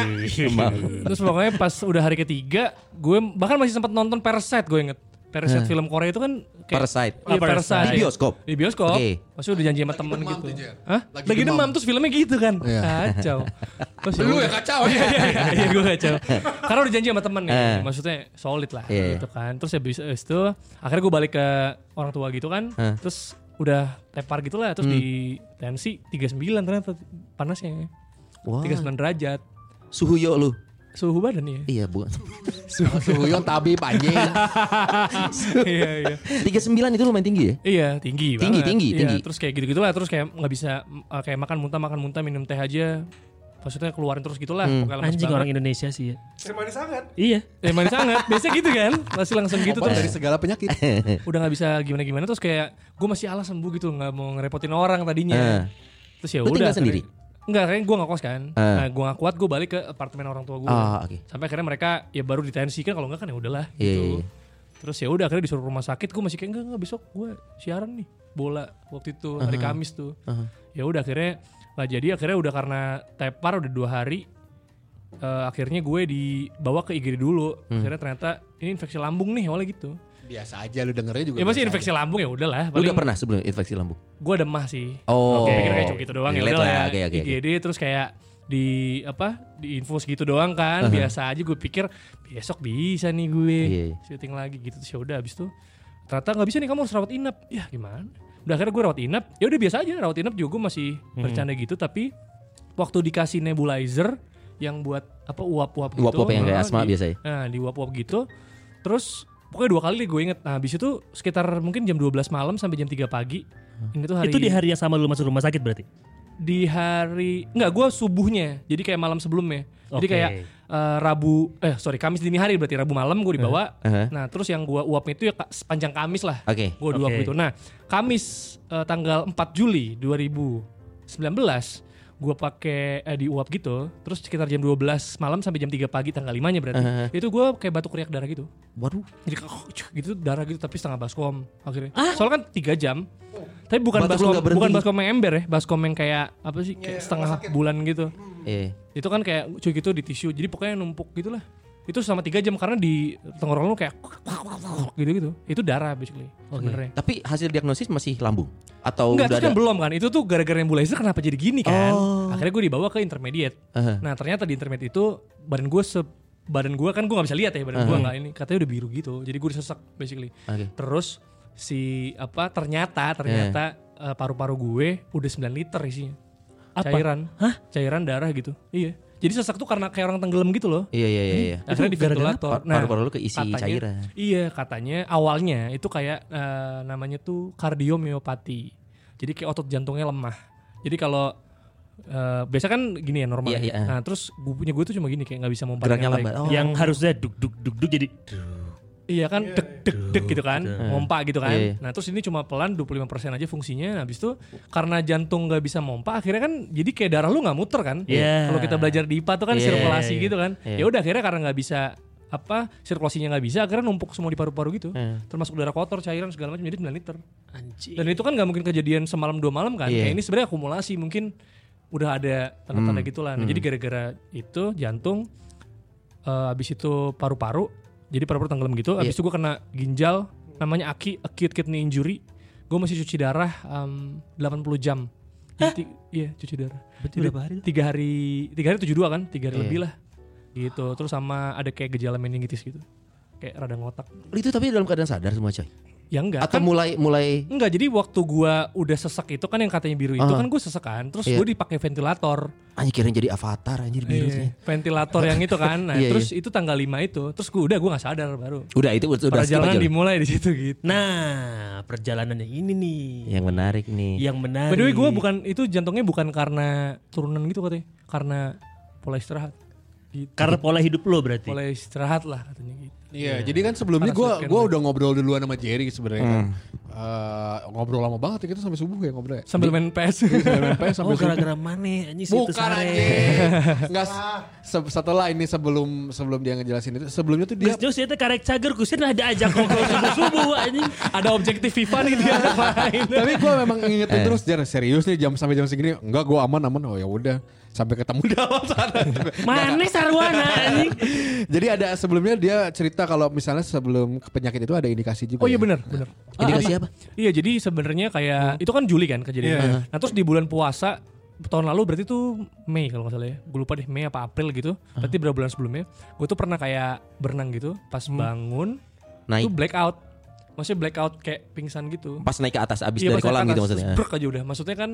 Terus pokoknya pas udah hari ketiga, gue bahkan masih sempat nonton Parasite gue inget. Parasite film Korea itu kan kayak Parasite. Iya, Ah, Parasite. Di bioskop? Di bioskop. Oke. Pasti udah janji sama temen gitu. Hah? Lagi Lagi, demam. demam. terus filmnya gitu kan. Iya. Kacau. Terus Lu udah. yang kacau. Iya, iya, iya, iya, gue kacau. Karena udah janji sama temen nih. Eh. Maksudnya solid lah Iya. gitu kan. Terus habis itu akhirnya gue balik ke orang tua gitu kan. Eh. Terus udah tepar gitu lah. Terus di tensi 39 ternyata panasnya. Wah. 39 derajat. Suhu yo lu. Suhu badan ya. Iya, bukan. Suhuyon tabib anjing. iya, iya. 39 itu lumayan tinggi ya? Iya tinggi Tinggi, banget. tinggi, Iya, tinggi. Terus kayak gitu-gitu lah. Terus kayak nggak bisa uh, kayak makan muntah makan muntah minum teh aja. Maksudnya keluarin terus gitulah. Hmm. Anjing banget. orang Indonesia sih ya. Manis sangat. Iya. Ya manis sangat. Biasanya gitu kan. Masih langsung gitu Obat terus. dari segala penyakit. Udah nggak bisa gimana-gimana. Terus kayak gue masih alas sembuh gitu. nggak mau ngerepotin orang tadinya. Terus ya udah. tinggal sendiri? Enggak, kayaknya gue gak kos kan. Eh. Nah, gue gak kuat, gue balik ke apartemen orang tua gue. Ah, oke. Sampai akhirnya mereka ya baru ditensi kan kalau enggak kan ya udahlah Iya, gitu. iya, iya. Terus ya udah akhirnya disuruh rumah sakit, gue masih kayak enggak enggak besok gue siaran nih bola waktu itu hari Kamis tuh. Ya udah akhirnya nggak jadi akhirnya udah karena tepar udah dua hari eh, akhirnya gue dibawa ke IGD dulu. Hmm. Akhirnya ternyata ini infeksi lambung nih awalnya gitu. Biasa aja lu dengernya juga. Ya masih infeksi lambung ya udahlah. Lu udah pernah sebelum infeksi lambung? Gue demah sih. Oh. Oke, pikir kayak cuma gitu doang ya Relate udah lah, lah. oke, oke. IGD terus kayak di apa di infus gitu doang kan biasa aja gue pikir besok bisa nih gue Iya, iya. syuting lagi gitu terus ya udah abis itu ternyata nggak bisa nih kamu harus rawat inap ya gimana udah akhirnya gue rawat inap ya udah biasa aja rawat inap juga gue masih Hmm. bercanda gitu tapi waktu dikasih nebulizer yang buat apa uap-uap gitu. Uap-uap yang kayak Nah, asma biasa ya? Nah, di uap-uap gitu. Terus pokoknya dua kali gue inget. Nah, habis itu sekitar mungkin jam 12 malam sampai jam 3 pagi. Ini tuh hari Itu di hari yang sama lu masuk rumah sakit berarti? di hari enggak gue subuhnya jadi kayak malam sebelumnya jadi Oke. kayak eh, Rabu eh sorry Kamis dini hari berarti Rabu malam gue dibawa Uh-huh. nah terus yang gue uap itu ya sepanjang Kamis lah Oke. gue diuap Oke. gitu nah Kamis eh, tanggal 4 Juli 2019 gue pakai eh, di uap gitu terus sekitar jam 12 malam sampai jam 3 pagi tanggal 5 nya berarti Uh-huh. itu gue kayak batuk riak darah gitu. Waduh. jadi kayak cuk, gitu darah gitu tapi setengah baskom akhirnya. Soalnya kan tiga jam tapi bukan Batuk baskom bukan baskom yang ember ya baskom yang kayak apa sih kayak setengah bulan gitu. Eh. itu kan kayak cuy gitu di tisu jadi pokoknya numpuk gitulah itu selama tiga jam karena di tenggorokan lu kayak gitu gitu itu darah basically sebenarnya Tapi hasil diagnosis masih lambung atau Enggak, udah itu ada? kan belum kan. Itu tuh gara-gara nebulizer kenapa jadi gini kan. Oh. Akhirnya gue dibawa ke intermediate. Aha. Nah ternyata di intermediate itu badan gue se badan gue kan gue nggak bisa lihat ya badan gue nggak ini katanya udah biru gitu jadi gue disesak basically Oke. terus si apa ternyata ternyata eh, paru-paru gue udah 9 liter isinya Apa? cairan cairan darah gitu iya jadi sesak tuh karena kayak orang tenggelam gitu loh Iya iya iya. iya. akhirnya di ventilator Pa- paru-paru lu keisi cairan. iya katanya awalnya itu kayak eh, namanya tuh kardiomiopati jadi kayak otot jantungnya lemah jadi kalau eh, biasa kan gini ya normal Iya, ya. iya. nah terus gue punya gue tuh cuma gini kayak nggak bisa Geraknya lambat. Oh. Yang harusnya duk duk duk duk jadi Iya kan, dek dek dek gitu kan, mompa gitu kan. Iya, iya. Nah terus ini cuma pelan 25% aja fungsinya. Nah, habis itu karena jantung nggak bisa mompa, akhirnya kan jadi kayak darah lu nggak muter kan. Iya. Kalau kita belajar di IPA tuh kan Iya, sirkulasi iya. gitu kan. Iya. Ya udah akhirnya karena nggak bisa apa sirkulasinya nggak bisa, akhirnya numpuk semua di paru-paru gitu. Iya. Termasuk darah kotor, cairan segala macam jadi 9 liter. anjing. Dan itu kan nggak mungkin kejadian semalam dua malam kan. Iya. Kayak ini sebenarnya akumulasi mungkin udah ada tanda-tanda Hmm. gitulah. Nah, Jadi gara-gara itu jantung, eh, habis itu paru-paru, jadi paru-paru tenggelam gitu. Habis Iya. itu gue kena ginjal, namanya aki acute kidney injury. Gue masih cuci darah em, 80 jam. Jadi iya cuci darah. Berarti berapa hari? Tiga hari, tiga hari tujuh dua kan, tiga hari Iya. lebih lah. Gitu. Terus sama ada kayak gejala meningitis gitu, kayak rada ngotak. Itu tapi dalam keadaan sadar semua coy. Ya enggak. Atau kan- mulai mulai Enggak, jadi waktu gua udah sesek itu kan yang katanya biru itu Ah. kan gue sesek kan, terus Iya. gue dipakai ventilator. anjir kira jadi avatar anjir biru Iya, ventilator yang itu kan. Nah, Iya, terus itu tanggal 5 itu. Terus gue udah gue nggak sadar baru. Udah itu udah skip Perjalanan dimulai di situ gitu. Nah, perjalanannya ini nih. Yang menarik nih. Yang menarik. By the way gue bukan itu jantungnya bukan karena turunan gitu katanya, karena pola istirahat. Gitu. karena pola hidup lo berarti. Pola istirahat lah katanya gitu. Iya, jadi kan sebelumnya gue gua udah ngobrol duluan sama Jerry sebenarnya kan. Eh, ngobrol lama banget ya kita sampai subuh ya ngobrol ya. Sambil main PS. Sampai Oh, sampai subuh. gara-gara mana anjing situ Bukan. Enggak se- setelah ini sebelum sebelum dia ngejelasin itu sebelumnya tuh dia Geus jauh saya karek cager kusin ada ajak ngobrol subuh-subuh anjing. Ada objektif FIFA nih dia main. tapi gue memang ngingetin terus Jar serius nih jam sampai jam segini enggak gue aman aman oh ya udah sampai ketemu di dalam sana Mana sarwana anjing. jadi ada sebelumnya dia cerita kalau misalnya sebelum penyakit itu ada indikasi juga Oh iya ya? benar, benar. Indikasi Ah, apa? Iya, jadi sebenarnya kayak itu kan Juli kan kejadiannya. Nah, terus di bulan puasa tahun lalu berarti tuh Mei kalau nggak salah ya. Gue lupa deh Mei apa April gitu. Berarti beberapa bulan sebelumnya, gue tuh pernah kayak berenang gitu, pas bangun Naik tuh blackout. Maksudnya blackout kayak pingsan gitu. pas naik ke atas abis Iya, dari kolam ke gitu maksudnya. brek aja udah. Maksudnya kan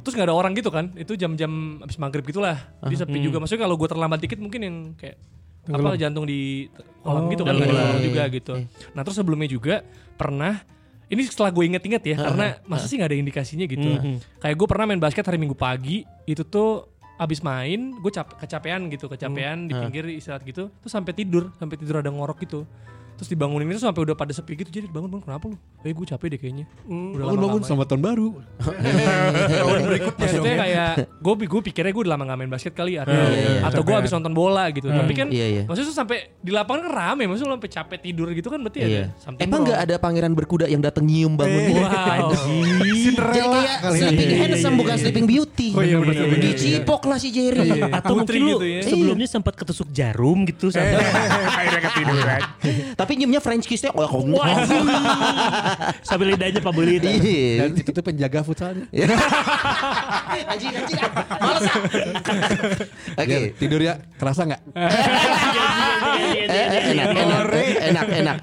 terus nggak ada orang gitu kan. Itu jam-jam abis maghrib gitulah. Jadi sepi juga. Maksudnya kalau gue terlambat dikit mungkin yang kayak apa jantung di kolam gitu kan ada tenggelam. orang juga gitu. Nah terus sebelumnya juga pernah ini setelah gue inget-inget ya karena masa sih nggak ada indikasinya gitu. Kayak gue pernah main basket hari Minggu pagi itu tuh abis main gue cap kecapean gitu kecapean di pinggir istirahat gitu terus sampai tidur sampai tidur ada ngorok gitu terus dibangunin itu sampai udah pada sepi gitu jadi bangun bangun kenapa lu? Eh gue capek deh kayaknya. Udah bangun bangun selamat tahun baru Maksudnya kayak gue gue pikirnya gue udah lama gak main basket kali atau iya, atau gue habis nonton bola gitu. Tapi kan Iya, iya. maksudnya tuh sampai di lapangan kan rame, maksudnya lu sampai capek tidur gitu kan berarti Iya. ada something Emang nggak ada pangeran berkuda yang datang nyium bangun? Wow. Jadi kayak sleeping handsome bukan sleeping beauty. Oh iya, bener, bener, bener. Dicipok lah si Jerry. Atau mungkin lu gitu ya. sebelumnya sempat ketusuk jarum gitu sampai akhirnya ketiduran. Tapi nyiumnya French kiss-nya oh, oh, sambil lidahnya Pak Bulit. Iya. dan itu tuh penjaga futsalnya Anjing anjing. Males ah. Oke. Tidur ya kerasa nggak Eh, eh, enak, enak, eh, enak, enak.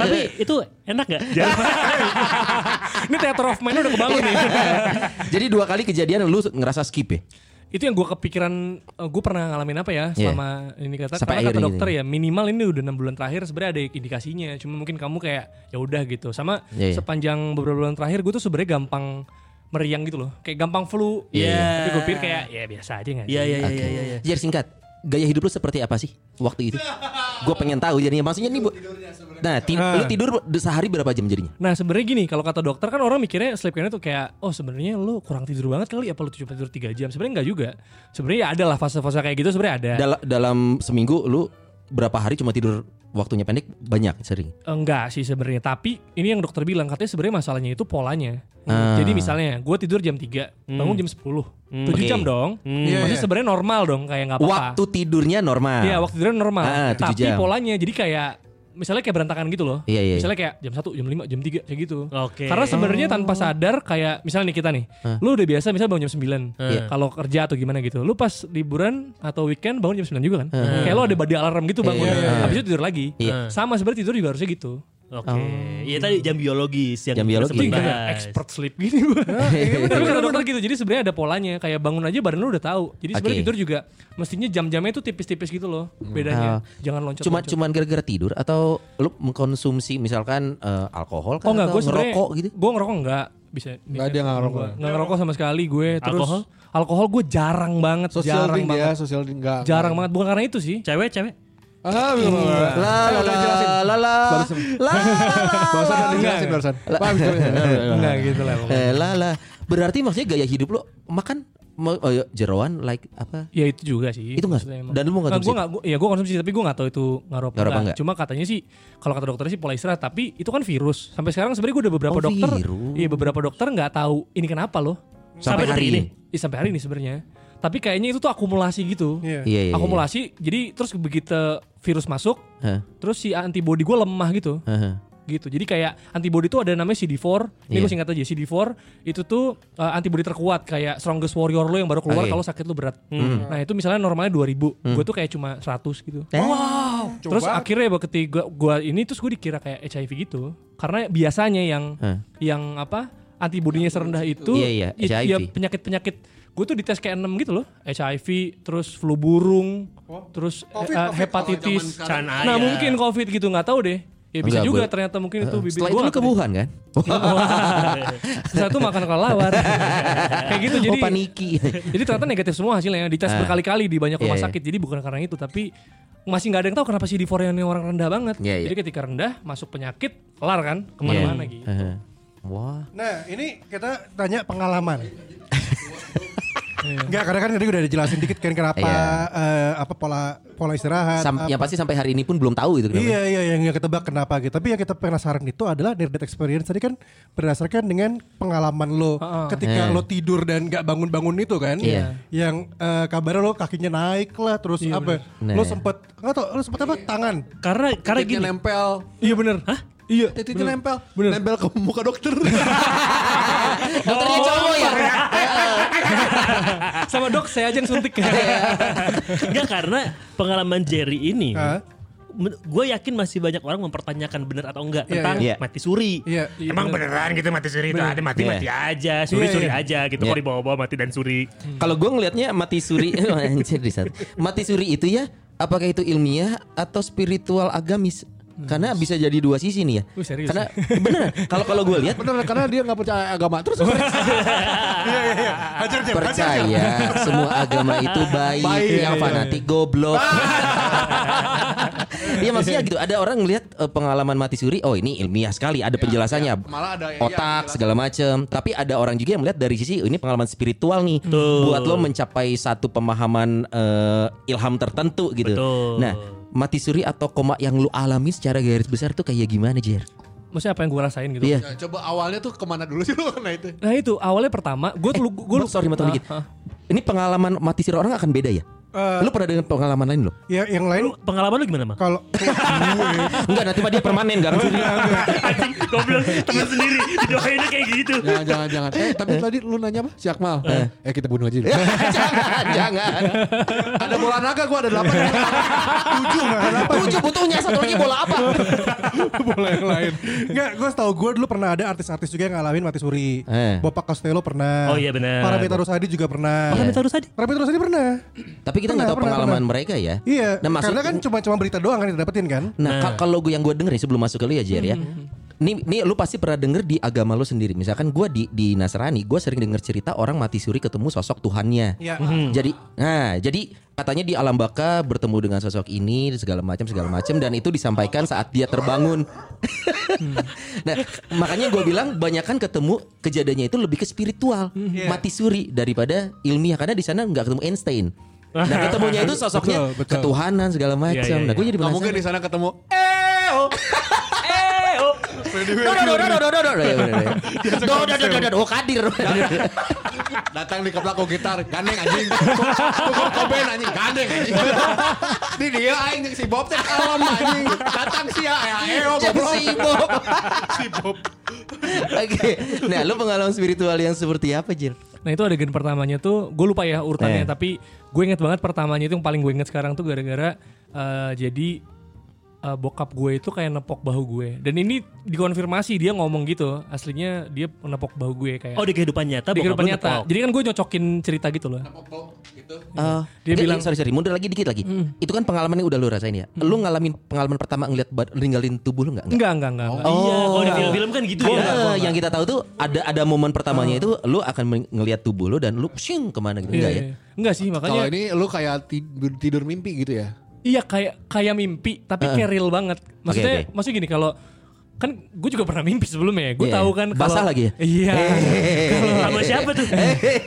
Tapi itu enak gak? Ini theater of mind udah kebangun nih. Jadi dua kali kejadian lu ngerasa skip ya? Itu yang gue kepikiran gue pernah ngalamin apa ya Iya. selama ini kata Sampai karena kata akhir ini. dokter ya minimal ini udah enam bulan terakhir sebenarnya ada indikasinya cuma mungkin kamu kayak ya udah gitu sama Iya, iya. sepanjang beberapa bulan terakhir gue tuh sebenarnya gampang meriang gitu loh kayak gampang flu Iya. tapi gue pikir kayak ya biasa aja nggak Iya sih? iya iya iya iya. Singkat, gaya hidup lu seperti apa sih waktu itu? Gue pengen tahu jadinya. Maksudnya nih, Bu. Nah, ti- lu tidur sehari berapa jam jadinya? Nah sebenarnya gini kalau kata dokter kan orang mikirnya sleep care tuh kayak oh sebenarnya lu kurang tidur banget kali apa lu cuma tidur 3 jam sebenarnya enggak juga sebenarnya ya ada lah fase-fase kayak gitu sebenarnya ada Dal- dalam seminggu lu berapa hari cuma tidur waktunya pendek banyak sering. Enggak sih sebenarnya, tapi ini yang dokter bilang katanya sebenarnya masalahnya itu polanya. Ah. Jadi misalnya gue tidur jam 3, bangun jam 10. 7 Oke. jam dong. Iya, Maksudnya iya. sebenarnya normal dong, kayak nggak apa-apa. Waktu tidurnya normal. Iya, waktu tidurnya normal. Ah, tapi jam. polanya jadi kayak misalnya kayak berantakan gitu loh. Iya, iya. Misalnya kayak jam 1, jam 5, jam 3 kayak gitu. Oke. Karena sebenarnya tanpa sadar kayak misalnya nih kita nih, lu udah biasa misalnya bangun jam 9. Iya. Kalau kerja atau gimana gitu. Lu pas liburan atau weekend bangun jam 9 juga kan? Kayak lu ada body alarm gitu bangun. Iya, iya, iya. Habis itu tidur lagi. Iya. Sama sebenarnya tidur juga harusnya gitu. Oke. Iya tadi jam biologis yang Jam biologis. kayak expert sleep gini gue. Tapi kata dokter gitu. Jadi sebenarnya ada polanya. Kayak bangun aja badan lu udah tahu. Jadi sebenarnya Oke. tidur juga mestinya jam-jamnya itu tipis-tipis gitu loh. Bedanya. Jangan loncat. Cuma cuman gara-gara tidur atau lu mengkonsumsi misalkan eh, alkohol kan Oh enggak, atau gue sebenarnya ngerokok gitu? Gue ngerokok enggak bisa. Enggak, dia nggak ngerokok. Enggak ngerokok sama sekali gue. Terus Alkohol? alkohol gue jarang banget, Social jarang ding banget. dia, social enggak. Jarang banget bukan karena itu sih. Cewek cewek. Ah, belum. La la la la la la Barusan la udah dijelasin barusan. Pak, habis itu. Enggak gitu lah. Eh, la la. Berarti maksudnya gaya hidup lo makan oh, ya, jeroan like apa? Ya itu juga sih. Itu nggak- maksudnya emang. dan lu mau konsumsi? Gua nggak, gua- ya gue konsumsi tapi gue nggak tahu itu ngaruh apa Ngaruh apa nggak. nggak? Cuma katanya sih kalau kata dokter sih pola istirahat. Tapi itu kan virus. Sampai sekarang sebenarnya gue udah beberapa Oh, dokter. Iya beberapa dokter nggak tahu ini kenapa loh. Sampai hari detik ini. Iya sampai hari ini sebenarnya. Tapi kayaknya itu tuh akumulasi gitu. Iya. Iya iya. akumulasi. Jadi terus begitu virus masuk, Hah, terus si antibody gue lemah gitu. hah. gitu. Jadi kayak antibody itu ada namanya CD4. Ini Iya. gue singkat aja CD4 itu tuh uh, antibody terkuat kayak strongest warrior lo yang baru keluar Oke. kalau sakit lo berat. Nah, itu misalnya normalnya 2000. Gue tuh kayak cuma 100 gitu. Eh, Terus akhirnya ketika gua ini terus gue dikira kayak HIV gitu. Karena biasanya yang Hah. yang apa antibodinya serendah itu Iya, iya, ya penyakit-penyakit gue tuh dites kayak 6 gitu loh HIV terus flu burung terus Covid, eh, Covid. hepatitis Oh, Can nah aya. mungkin covid gitu nggak tahu deh ya bisa Enggak, juga boleh. ternyata mungkin itu bibit Setelah gue itu lu ke Wuhan kan? Terus itu makan kelelawar kayak gitu jadi oh paniki. jadi ternyata negatif semua hasilnya dites Ah. berkali-kali di banyak rumah Iya, iya. sakit jadi bukan karena itu tapi masih nggak ada yang tahu kenapa CD4 yang orang rendah banget Iya, iya. jadi ketika rendah masuk penyakit kelar kan ke mana-mana Iya. gitu Hah. Wah. Nah ini kita tanya pengalaman. Enggak, karena kan tadi udah dijelasin dikit kan kenapa Iya. eh, apa pola pola istirahat. Sam- apa. yang pasti sampai hari ini pun belum tahu itu kenapa. Iya iya yang yang ketebak kenapa gitu. Tapi yang kita penasaran itu adalah near death experience tadi kan berdasarkan dengan pengalaman lo Heeh. ketika Eh. lo tidur dan gak bangun-bangun itu kan. Iya. Yang eh, kabarnya lo kakinya naik lah terus Iya, apa? bener. Lo Nah. sempet nggak tau lo sempet apa tangan? Karena karena Titiknya gini. nempel. iya bener hah iya Titiknya nempel. Bener. Nempel ke muka dokter. Dokternya cowok ya. Sama dok saya aja yang suntik Enggak karena pengalaman Jerry ini. Gue yakin masih banyak orang mempertanyakan benar atau enggak Iya, tentang iya. mati suri. Iya. Emang beneran gitu mati suri itu ada mati mati aja, suri Iya, suri iya. aja gitu. Iya. Kok dibawa-bawa mati dan suri. Kalau gue ngelihatnya mati suri, anjir di sana. Mati suri itu ya, apakah itu ilmiah atau spiritual agamis? Karena bisa jadi dua sisi nih ya. Wih, serius Karena bener kalau kalau gue lihat Bener karena dia nggak percaya agama. Terus Iya iya iya. Hajar percaya semua agama itu baik, Baik, yang iya, fanatik goblok. Iya maksudnya gitu. Ada orang ngelihat eh, pengalaman mati suri, oh ini ilmiah sekali, ada penjelasannya. malah ada iya, otak segala macem. Tapi ada orang juga yang melihat dari sisi ini pengalaman spiritual nih, Betul. buat lo mencapai satu pemahaman eh, ilham tertentu gitu. Betul. Nah, mati suri atau koma yang lo alami secara garis besar tuh kayak gimana Jer? maksudnya apa yang gue rasain gitu Iya. Ya, coba awalnya tuh ke mana dulu sih lu nah itu. nah itu awalnya pertama gue tuh gue Sorry motong dikit. Ini pengalaman mati suri orang akan beda ya? Eh, Lu pernah dengan pengalaman lain lo? ya yang lain Lu pengalaman lu gimana mah? kalau Enggak, nanti mah dia permanen gak Anjing, goblok teman sendiri didoainnya kayak gitu. Jangan jangan jangan. Eh tapi tadi lu nanya apa? Si Akmal. Eh kita bunuh aja. deh. jangan, jangan. ada bola naga gua ada delapan. tujuh nggak kenapa Tujuh butuhnya satu lagi bola apa? bola yang lain. Enggak, gue tau gue dulu pernah ada artis-artis juga yang ngalamin mati suri. Eh. Bapak Costello pernah. Oh iya, benar. Parameter Rusadi juga pernah. Parameter Rusadi? Parameter Rusadi pernah. Tapi kita nggak tahu pernah, pengalaman pernah. mereka ya. Iya. Nah, maksud- karena kan cuma cuma berita doang kan yang didapetin kan. Nah, ka- kalau gue yang gue denger ya sebelum masuk ke lu ya Jer ya. Nih, nih lu pasti pernah denger di agama lu sendiri. Misalkan gue di di Nasrani, gue sering denger cerita orang mati suri ketemu sosok Tuhannya. Iya. Jadi, nah, jadi katanya di alam baka bertemu dengan sosok ini segala macam segala macam dan itu disampaikan saat dia terbangun. nah, makanya gue bilang banyak kan ketemu kejadiannya itu lebih ke spiritual, mati suri daripada ilmiah karena di sana nggak ketemu Einstein. Nah ketemunya itu sosoknya betul, betul. ketuhanan segala iya, macam. Ya, ya, ya. Nah iya. gue jadi penasaran. Nah, mungkin di sana ketemu Eo. Eo. Oh kadir. Datang di keplak gitar, gandeng anjing. Kok koben anjing, gandeng anjing. Di dia aing si Bob teh kalem anjing. Datang si Eo. Si Bob. Si Bob. Oke. Nah, lu pengalaman spiritual yang seperti apa, Jir? Nah itu adegan pertamanya tuh gue lupa ya urutannya Eh. tapi gue inget banget pertamanya itu yang paling gue inget sekarang tuh gara-gara eh, jadi eh, bokap gue itu kayak nepok bahu gue dan ini dikonfirmasi dia ngomong gitu aslinya dia nepok bahu gue kayak Oh di kehidupan nyata di bokap kehidupan nyata. nepok. Jadi kan gue nyocokin cerita gitu loh. Eh, Dia eh, bilang- sorry sorry mundur lagi dikit lagi itu kan pengalaman yang udah lu rasain ya lu ngalamin pengalaman pertama ngeliat ninggalin tubuh lu nggak Nggak? Enggak, enggak, enggak. enggak. Iya, kalau di enggak. film-film kan gitu Oh, ya. eh, yang kita tahu tuh ada ada momen pertamanya itu lu akan ngeliat tubuh lu dan lu shing ke mana gitu Iya, enggak ya iya. Enggak sih, Kalau makanya ini lu kayak tidur, tidur mimpi gitu ya. Iya kayak kayak mimpi tapi kayak real banget. Maksudnya oke. maksudnya gini kalau kan gue juga pernah mimpi sebelumnya ya. Gue Iya. tahu kan kalau Basah lagi ya? Iya. Sama siapa tuh?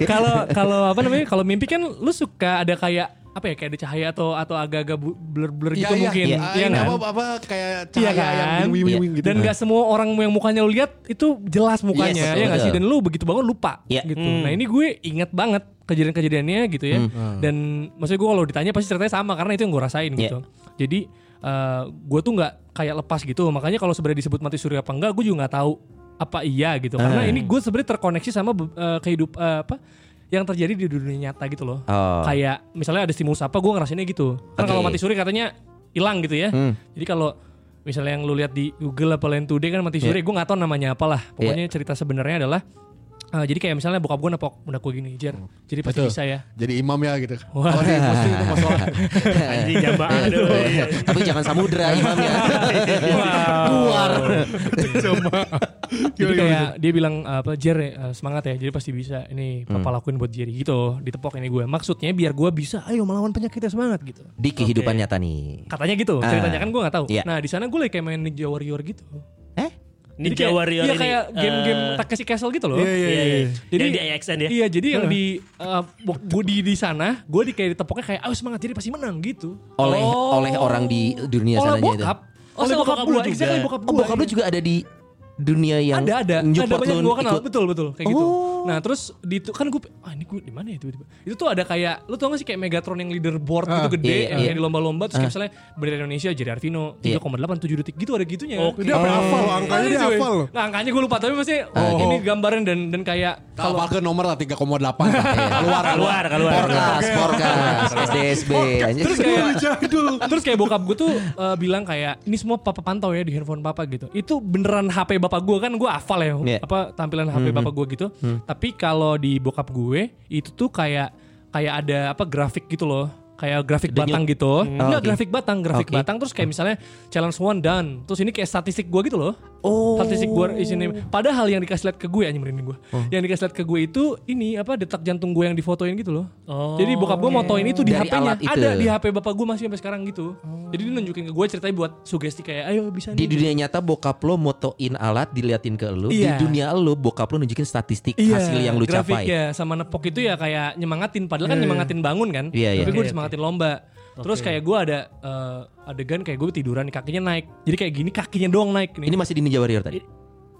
Kalau kalau apa namanya? Kalau mimpi kan lu suka ada kayak apa ya kayak ada cahaya atau atau agak-agak blur-blur gitu mungkin. iya. Ah, Iya ini kan? apa, apa kayak Iya cahaya kan? yang wing-wing gitu. Dan gak semua orang yang mukanya lu lihat itu jelas mukanya Yes, ya nggak sih? Dan lu begitu banget lupa Iya. gitu. Nah ini gue inget banget kejadian-kejadiannya gitu ya. Dan maksudnya gue kalau ditanya pasti ceritanya sama karena itu yang gue rasain gitu. Jadi eh, gue tuh nggak kayak lepas gitu. Makanya kalau sebenarnya disebut mati suri apa enggak, gue juga nggak tahu apa iya gitu. Karena ini gue sebenarnya terkoneksi sama eh, kehidup eh, apa yang terjadi di dunia nyata gitu loh. Oh. Kayak misalnya ada stimulus apa, gue ngerasainnya gitu. Kan Oke. kalau mati suri katanya hilang gitu ya. Jadi kalau misalnya yang lu lihat di Google apa Land Today kan mati suri, gue nggak tahu namanya apalah. Pokoknya cerita sebenarnya adalah eh, jadi kayak misalnya bokap gue nepok bunda gue gini, Jer. Jadi pasti Betul. bisa ya. Jadi imam ya gitu. Wah. Masjid itu masalah. Anjing jamaah aduh. iya. tapi jangan samudra imamnya keluar Jadi kayak dia bilang apa Jer eh, semangat ya, jadi pasti bisa. Ini papa lakuin buat Jerry gitu, ditepok ini gue. Maksudnya biar gue bisa, ayo melawan penyakitnya semangat gitu. di kehidupan nyata nih Katanya gitu, Ah. ceritanya kan gue nggak tahu. Iya. Nah di sana gue lagi kayak main Ninja Warrior gitu. eh Ninja kayak- Warrior iya ini. kayak game-game eh, Takeshi Castle gitu loh. Iya, iya, Iya, iya. Jadi Yang di AXN ya. Iya, jadi yang di uh, Budi di sana, gue di kayak ditepoknya kayak, ayo semangat jadi pasti menang gitu. oleh Oh. oleh orang di dunia Oleh sananya itu bokap. Oh, oleh bokap bokap gue, lu juga. exactly bokap oh gue. bokap lu juga ada di dunia yang ada ada ada banyak yang gue kenal ikut. betul betul kayak gitu Oh. nah terus di itu kan gue ah ini gue di mana ya tiba-tiba itu tuh ada kayak lu tau gak sih kayak Megatron yang leaderboard Ah, gitu gede iya, yang iya. kayak di lomba-lomba terus kayak misalnya bendera Indonesia jadi Arvino Iya. 3,8 7 detik gitu ada gitunya Oke. Dia sampai hafal loh, angkanya dia cuy. hafal loh. Nah, angkanya gue lupa tapi maksudnya Ah, oh, ini gambaran dan dan kayak Kalau ke nomor lah 3,8. Keluar Keluar, keluar. Porkas, Porkas, SDSB terus kayak terus kayak bokap gue tuh uh, bilang kayak ini semua papa pantau ya di handphone papa gitu itu beneran HP bapak gue kan gue hafal ya Iya. apa tampilan HP bapak gue gitu tapi kalau di bokap gue itu tuh kayak kayak ada apa grafik gitu loh kayak grafik Denyut. batang gitu enggak oke. grafik batang grafik Oke. batang terus kayak misalnya challenge one done terus ini kayak statistik gue gitu loh Oh. statistik gue di sini padahal yang dikasih lihat ke gue anjing merinding gue yang dikasih lihat ke gue itu ini apa detak jantung gue yang difotoin gitu loh Oh. jadi bokap gue motoin itu di HP-nya ada di HP bapak gue masih sampai sekarang gitu. Jadi dia nunjukin ke gue ceritanya buat sugesti kayak ayo bisa Di nih. dunia nyata bokap lo motoin alat diliatin ke lu. Iya. Di dunia lo bokap lo nunjukin statistik Iya, hasil yang lu grafik capai. ya sama nepok itu ya kayak nyemangatin padahal kan nyemangatin bangun kan. Iya, iya. Tapi gue Oke, disemangatin lomba. Terus kayak gue ada eh, adegan kayak gue tiduran kakinya naik. Jadi kayak gini kakinya doang naik nih. Ini masih di Ninja Warrior tadi.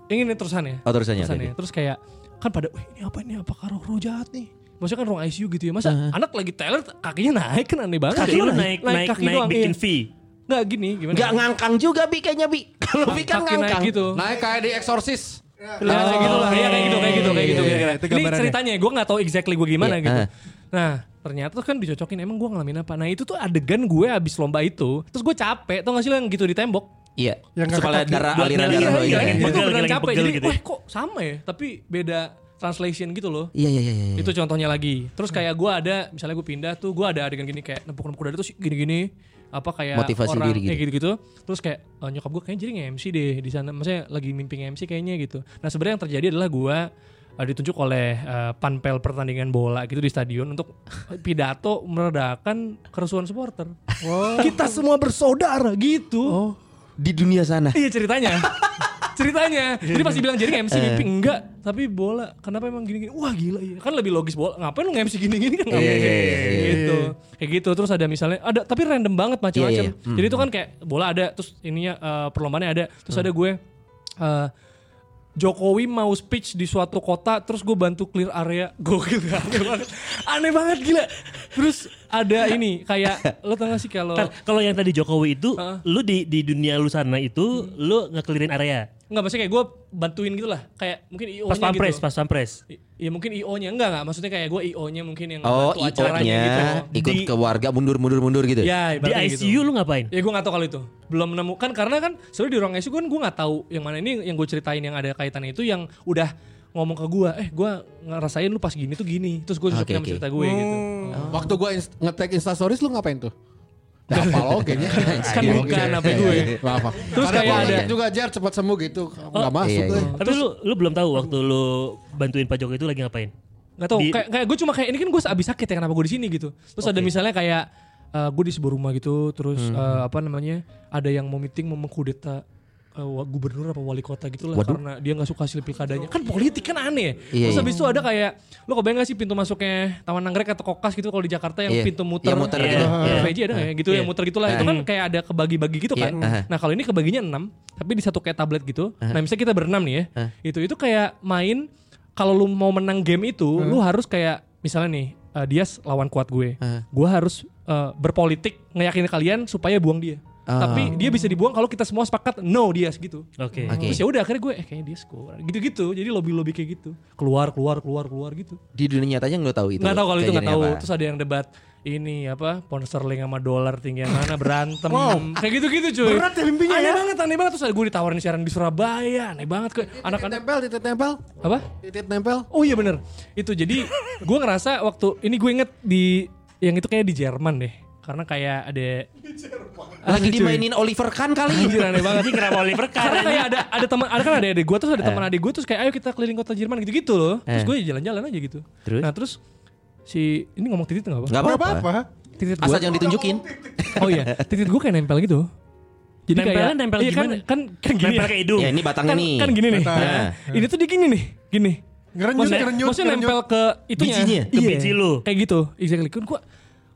Ini, ini terusannya. Oh terusannya. Terusannya. oke. Terus kayak kan pada "Wih, ini apa ini apakah roh, roh jahat nih? maksudnya kan ruang ICU gitu ya. Masa anak lagi Tyler kakinya naik kan aneh banget. Kaki ya. lu naik naik kaki naik doang, bikin iya. fee. Nggak gini gimana? Gak ngangkang juga Bi kayaknya Bi. Kalau Bi kan kaki naik ngangkang. gitu. Naik kayak di Exorcist. Ya, kayak gitu lah. Ya, kayak gitu, kayak gitu, kayak gitu. Iya, iya, kira-kira. iya, Ini ceritanya, gue gak tahu exactly gue gimana Iya, gitu. ah. Nah, ternyata tuh kan dicocokin emang gue ngalamin apa. Nah itu tuh adegan gue abis lomba itu. Terus gue capek, tau gak sih lo yang gitu di tembok? Iya. Yang Supaya ngangkat darah aliran ngeliat- darah lo iya, ini. iya, Gue iya. beneran lagi capek. Jadi, gitu ya. wah kok sama ya? Tapi beda translation gitu loh. Iya iya iya iya. Itu contohnya lagi. Terus kayak gue ada, misalnya gue pindah tuh, gue ada adegan gini kayak nempuk-nempuk dada terus gini-gini apa kayak Motivasi orang diri gitu. kayak gitu-gitu. Terus kayak eh, nyokap gue kayaknya jadi nge-MC deh di sana. Maksudnya lagi mimpi nge-MC kayaknya gitu. Nah sebenarnya yang terjadi adalah gue eh, ditunjuk oleh eh, panpel pertandingan bola gitu di stadion untuk pidato meredakan kerusuhan supporter. Kita semua bersaudara gitu. Di dunia sana. Iya ceritanya. ceritanya. Jadi pas dibilang jadi nge-MC mimpi enggak, tapi bola. Kenapa emang gini-gini? Wah gila iya. Kan lebih logis bola. Ngapain lu nge-MC gini-gini kan? Iya, gitu. Kayak gitu. Terus ada misalnya ada tapi random banget macam-macam. Iya, iya. Jadi itu kan kayak bola ada, terus ininya eh, perlombaannya ada, terus ada gue eh, Jokowi mau speech di suatu kota terus gue bantu clear area. Gokil aneh banget aneh banget gila. Terus ada ini kayak lo tau gak sih kalau Ntar, kalau yang tadi Jokowi itu, Heeh. lu di di dunia lu sana itu, lu ngekelirin area. Enggak maksudnya kayak gue bantuin gitu lah Kayak mungkin IO Pas nya pampres, gitu pas pampres. Iya mungkin IO nya Enggak enggak Maksudnya kayak gue IO nya mungkin yang Oh, acaranya IO-nya gitu ikut Di- ke warga mundur-mundur-mundur gitu. Ya Di ibaratnya ICU gitu. lu ngapain? Ya gue gak tahu kalau itu Belum menemukan Karena kan sebenarnya di ruang ICU kan gue gak tahu Yang mana ini yang gue ceritain yang ada kaitannya itu Yang udah ngomong ke gue Eh gue ngerasain lu pas gini tuh gini Terus gue sama oke. cerita gue gitu Waktu gue inst- nge-tag instastories lu ngapain tuh? Gak apa lo kayaknya. Kan bukan apa gue Maaf. Terus kayak ada- juga jar cepat sembuh gitu. Gak masuk iya, gue. iya. Tapi lu lu belum tahu waktu lu bantuin Pak Jokowi itu lagi ngapain? Gak tau kayak, kayak gue cuma kayak ini kan gue abis sakit ya kenapa gue di sini gitu terus ada misalnya kayak eh, gue di sebuah rumah gitu terus eh, apa namanya ada yang mau meeting mau mengkudeta eh, wa- gubernur apa wali kota gitu lah Waduh. karena dia nggak suka hasil pilkadanya. Kan politik kan aneh. Ya Iya, terus iya. habis itu ada kayak lo kebayang gak sih pintu masuknya Taman Anggrek atau Kokas gitu kalau di Jakarta yang Iya. pintu muter Iya, muter? Iya, gitu. iya. Iya. VJ ada nggak ya? Gitu Iya. yang muter gitulah. Itu kan kayak ada kebagi-bagi gitu Iya, kan. Aha. nah kalau ini kebaginya 6 tapi di satu kayak tablet gitu. Nah misalnya kita berenam nih ya. Itu itu kayak main kalau lu mau menang game itu lu harus kayak misalnya nih eh, dia lawan kuat gue. Gue harus eh, berpolitik ngeyakinin kalian supaya buang dia Ah. tapi dia bisa dibuang kalau kita semua sepakat no dia gitu Oke. Oke. terus ya udah akhirnya gue eh kayaknya dia skor gitu-gitu jadi lobby lobby kayak gitu keluar keluar keluar keluar gitu Di dunia nyatanya nggak tahu itu. nggak tahu kalau itu nggak tahu apa. terus ada yang debat ini apa pound sterling sama dolar tinggi yang mana berantem kayak gitu-gitu cuy Berat ya mimpinya aneh ya. banget aneh banget terus gue ditawarin siaran di Surabaya aneh banget ke Titit anak-anak nempel, titit nempel. apa Titit nempel. oh iya bener itu jadi gue ngerasa waktu ini gue inget di yang itu kayak di Jerman deh karena kayak ada Lagi dimainin Oliver Kahn kali. Anjir aneh banget Jadi kenapa Oliver Kahn? karena kayak ada ada teman ada kan ada adik gue terus ada teman adik gue terus kayak ayo kita keliling kota Jerman gitu-gitu loh terus Eh. gue jalan-jalan aja gitu Terus? nah terus si ini ngomong titit nggak apa Nggak Gak apa-apa. titit gue Asal jangan ditunjukin. oh iya titit gue kayak nempel gitu jadi Nempelnya kayak nempel iya kan gimana? kan kan gini Nempel ya. ke hidung. Ya ini batangnya kan, nih. kan gini nih. Nah, ini tuh di gini nih gini Ngerenyut, maksudnya, ngerenyut, maksudnya ngerenyut. nempel ke itunya Bijinya? Ke Iya, biji lu? kayak gitu exactly kan gue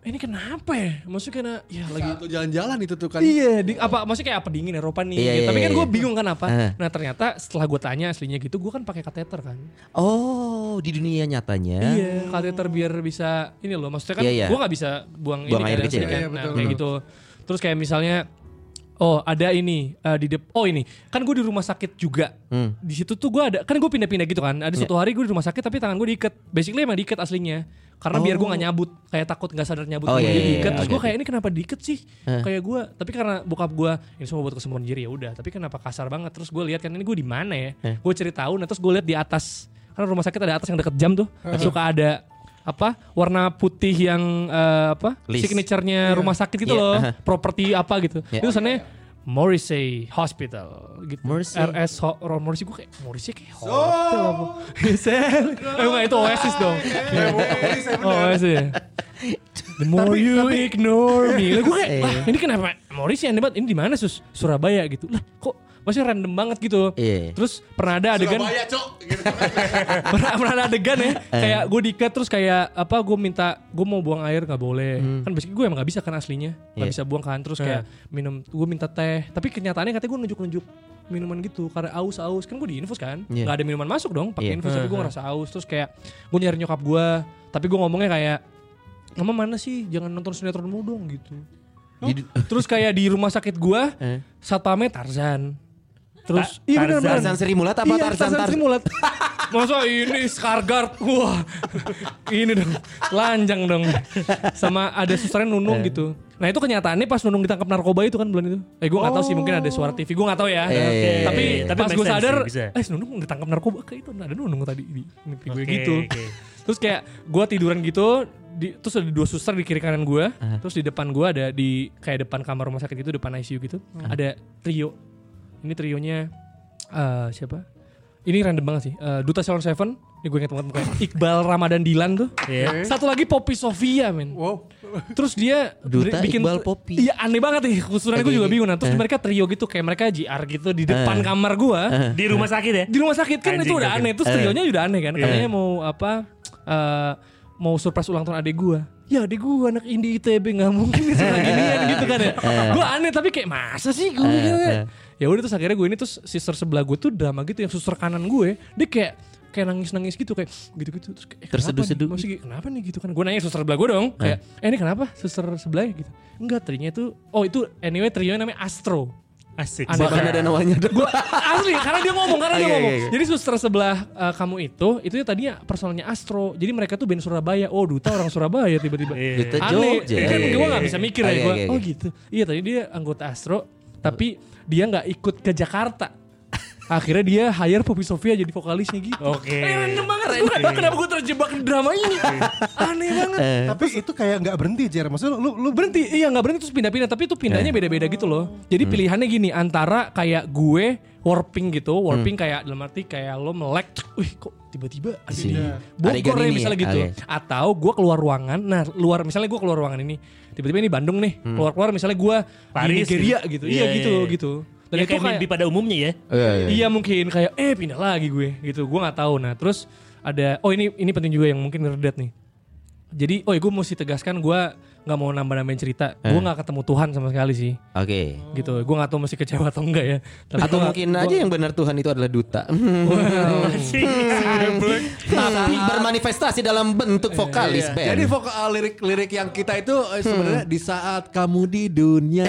ini kenapa ya maksudnya karena ya lagi Satu jalan-jalan itu tuh kan. Iya, di, apa maksudnya kayak apa dingin Eropa nih. Iya, gitu. iya, Tapi kan iya, gue iya. bingung kan apa. Eh. Nah ternyata setelah gue tanya aslinya gitu, gue kan pakai kateter kan. Oh, di dunia nyatanya. Iya, kateter biar bisa ini loh. Maksudnya kan Iya, iya. gue nggak bisa buang, Buang ini air kan, kecil kan. Iya, Nah, betul. kayak gitu. Terus kayak misalnya Oh ada ini eh, di dep oh ini kan gue di rumah sakit juga Hmm. di situ tuh gue ada kan gue pindah-pindah gitu kan ada Iya. suatu hari gue di rumah sakit tapi tangan gue diikat basically emang diikat aslinya karena biar gue nggak nyabut kayak takut nggak sadar nyabut Oh, iya, jadi iya, diikat iya. terus Oke, gue kayak ini kenapa diikat sih? Hah. kayak gue tapi karena bokap gue ini semua buat kesembuhan diri ya udah tapi kenapa kasar banget? Terus gue lihat kan ini gue di mana ya? Gue cari tahu nah terus gue lihat di atas. Karena rumah sakit ada atas yang deket jam tuh. Suka ada apa warna putih yang eh, apa signaturenya rumah sakit gitu Iya, loh. Aha. properti apa gitu. Iya. itu sana Morrissey Hospital gitu. Morrissey. RS Ho Ron Morrissey gue kayak Morrissey kayak hotel apa? Sel. eh enggak itu Oasis dong. Oh Oasis ya The more you ignore me. Lah gue kayak ini kenapa Morrissey aneh banget Ini di mana sus? Surabaya gitu. Lah kok Masih random banget gitu. Iya. Terus pernah ada adegan. Surabaya, Cok. Gitu. pernah, pernah ada adegan ya. Kayak gue diikat terus kayak apa gue minta gue mau buang air nggak boleh. Kan basically gue emang nggak bisa kan aslinya. Nggak Iya. bisa buang kan terus kayak minum gue minta teh. Tapi kenyataannya katanya gue nunjuk nunjuk minuman gitu karena aus aus kan gue di infus kan. Iya. nggak ada minuman masuk dong pakai Iya. infus tapi gue ngerasa aus. Terus kayak gue nyari nyokap gue tapi gue ngomongnya kayak mama mana sih? Jangan nonton sinetron mulu dong gitu. Jadi- terus kayak di rumah sakit gue Eh. satpamnya Tarzan terus Ta- iya benar Tarzan Sri Mulat apa iya, Tarzan Tarzan Tarzan? Sri Mulat. Masa ini Skargard? Wah. Ini dong lanjang dong. Sama ada susternya Nunung gitu. Nah itu kenyataannya pas Nunung ditangkap narkoba itu kan bulan itu? Eh gue nggak tahu sih mungkin ada suara TV gue nggak tahu ya. Iya, iya, iya, tapi iya. Tapi pas gue sadar sih, eh Nunung ditangkap narkoba kayak itu? Ada Nunung tadi di mimpi gue Oke, gitu. oke. terus kayak gue tiduran gitu di, terus ada dua suster di kiri kanan gue terus di depan gue ada di kayak depan kamar rumah sakit gitu depan ICU gitu. Ada trio ini trionya eh siapa? Ini random banget sih. Eh, Duta Salon Seven. Ini gue inget banget mukanya. Iqbal Ramadan Dilan tuh. Iya. satu lagi Poppy Sofia men. Wow. Terus dia Duta bikin Iqbal Poppy. Iya aneh banget nih. Khususnya gue juga oke. bingung. Nah, Terus mereka trio gitu Kayak mereka JR gitu Di depan kamar gue Di rumah sakit ya? Di rumah sakit. Kan Anjing, itu udah aneh. Terus trionya udah aneh kan. Katanya mau apa eh, Mau surprise ulang tahun adik gue Ya adik gue anak indie ITB Gak mungkin nih suara ginian gitu kan ya. Gue aneh tapi kayak Masa sih gue Ya udah terus akhirnya gue ini Terus sister sebelah gue tuh drama gitu Yang suster kanan gue Dia kayak kayak nangis-nangis gitu kayak gitu-gitu terus kayak eh, kenapa Terseduh-seduh nih? Maksudnya kenapa nih gitu kan gue nanya suster sebelah gue dong kayak eh ini kenapa suster sebelahnya gitu enggak trinya itu oh itu anyway trio namanya Astro Asik. Aneh Bahkan ada namanya. Gue asli karena dia ngomong karena dia ngomong. Jadi suster sebelah uh, kamu itu itu tadinya personalnya Astro. Jadi mereka tuh band Surabaya. Oh duta orang Surabaya tiba-tiba. Iya. Duta Aneh. Jogja. Kan Iya, gue iya, gak iya. bisa mikir Oke, ya gue. Oh gitu. Iya tadi dia anggota Astro. Tapi dia nggak ikut ke Jakarta. Akhirnya dia hire Poppy Sofia jadi vokalisnya gitu. Oke. Eh, random banget. Gua- Kenapa gue terjebak di drama ini? Aneh banget. Tapi itu kayak nggak berhenti Jer. Maksudnya lu, lu Berhenti, iya nggak berhenti terus pindah-pindah. Tapi itu pindahnya beda-beda gitu loh. Jadi pilihannya gini antara kayak gue warping gitu, warping kayak dalam arti kayak lo melek, wih kok tiba-tiba ada di. Bogor ya misalnya ya? gitu. Oke. Atau gue keluar ruangan, nah luar misalnya gue keluar ruangan ini, tiba-tiba ini Bandung nih, keluar-keluar misalnya gue di Paris Nigeria gitu. gitu, Iya, iya iya, gitu iya. gitu. Dan ya itu kayak kayak, pada umumnya ya. Iya, iya. Iya mungkin kayak eh pindah lagi gue gitu. Gue nggak tahu. Nah terus ada oh ini ini penting juga yang mungkin ngeredet nih. Jadi oh ya gue mesti tegaskan gue nggak mau nambah-nambahin cerita. Gue nggak ketemu Tuhan sama sekali sih. Oke. Gitu. Gue nggak tahu mesti kecewa atau enggak ya. Tapi Atau gua- mungkin gua- aja yang benar Tuhan itu adalah duta. Tapi bermanifestasi dalam bentuk vokalis Iya. band. Jadi vokal lirik-lirik yang kita itu eh, sebenarnya di saat kamu di dunia.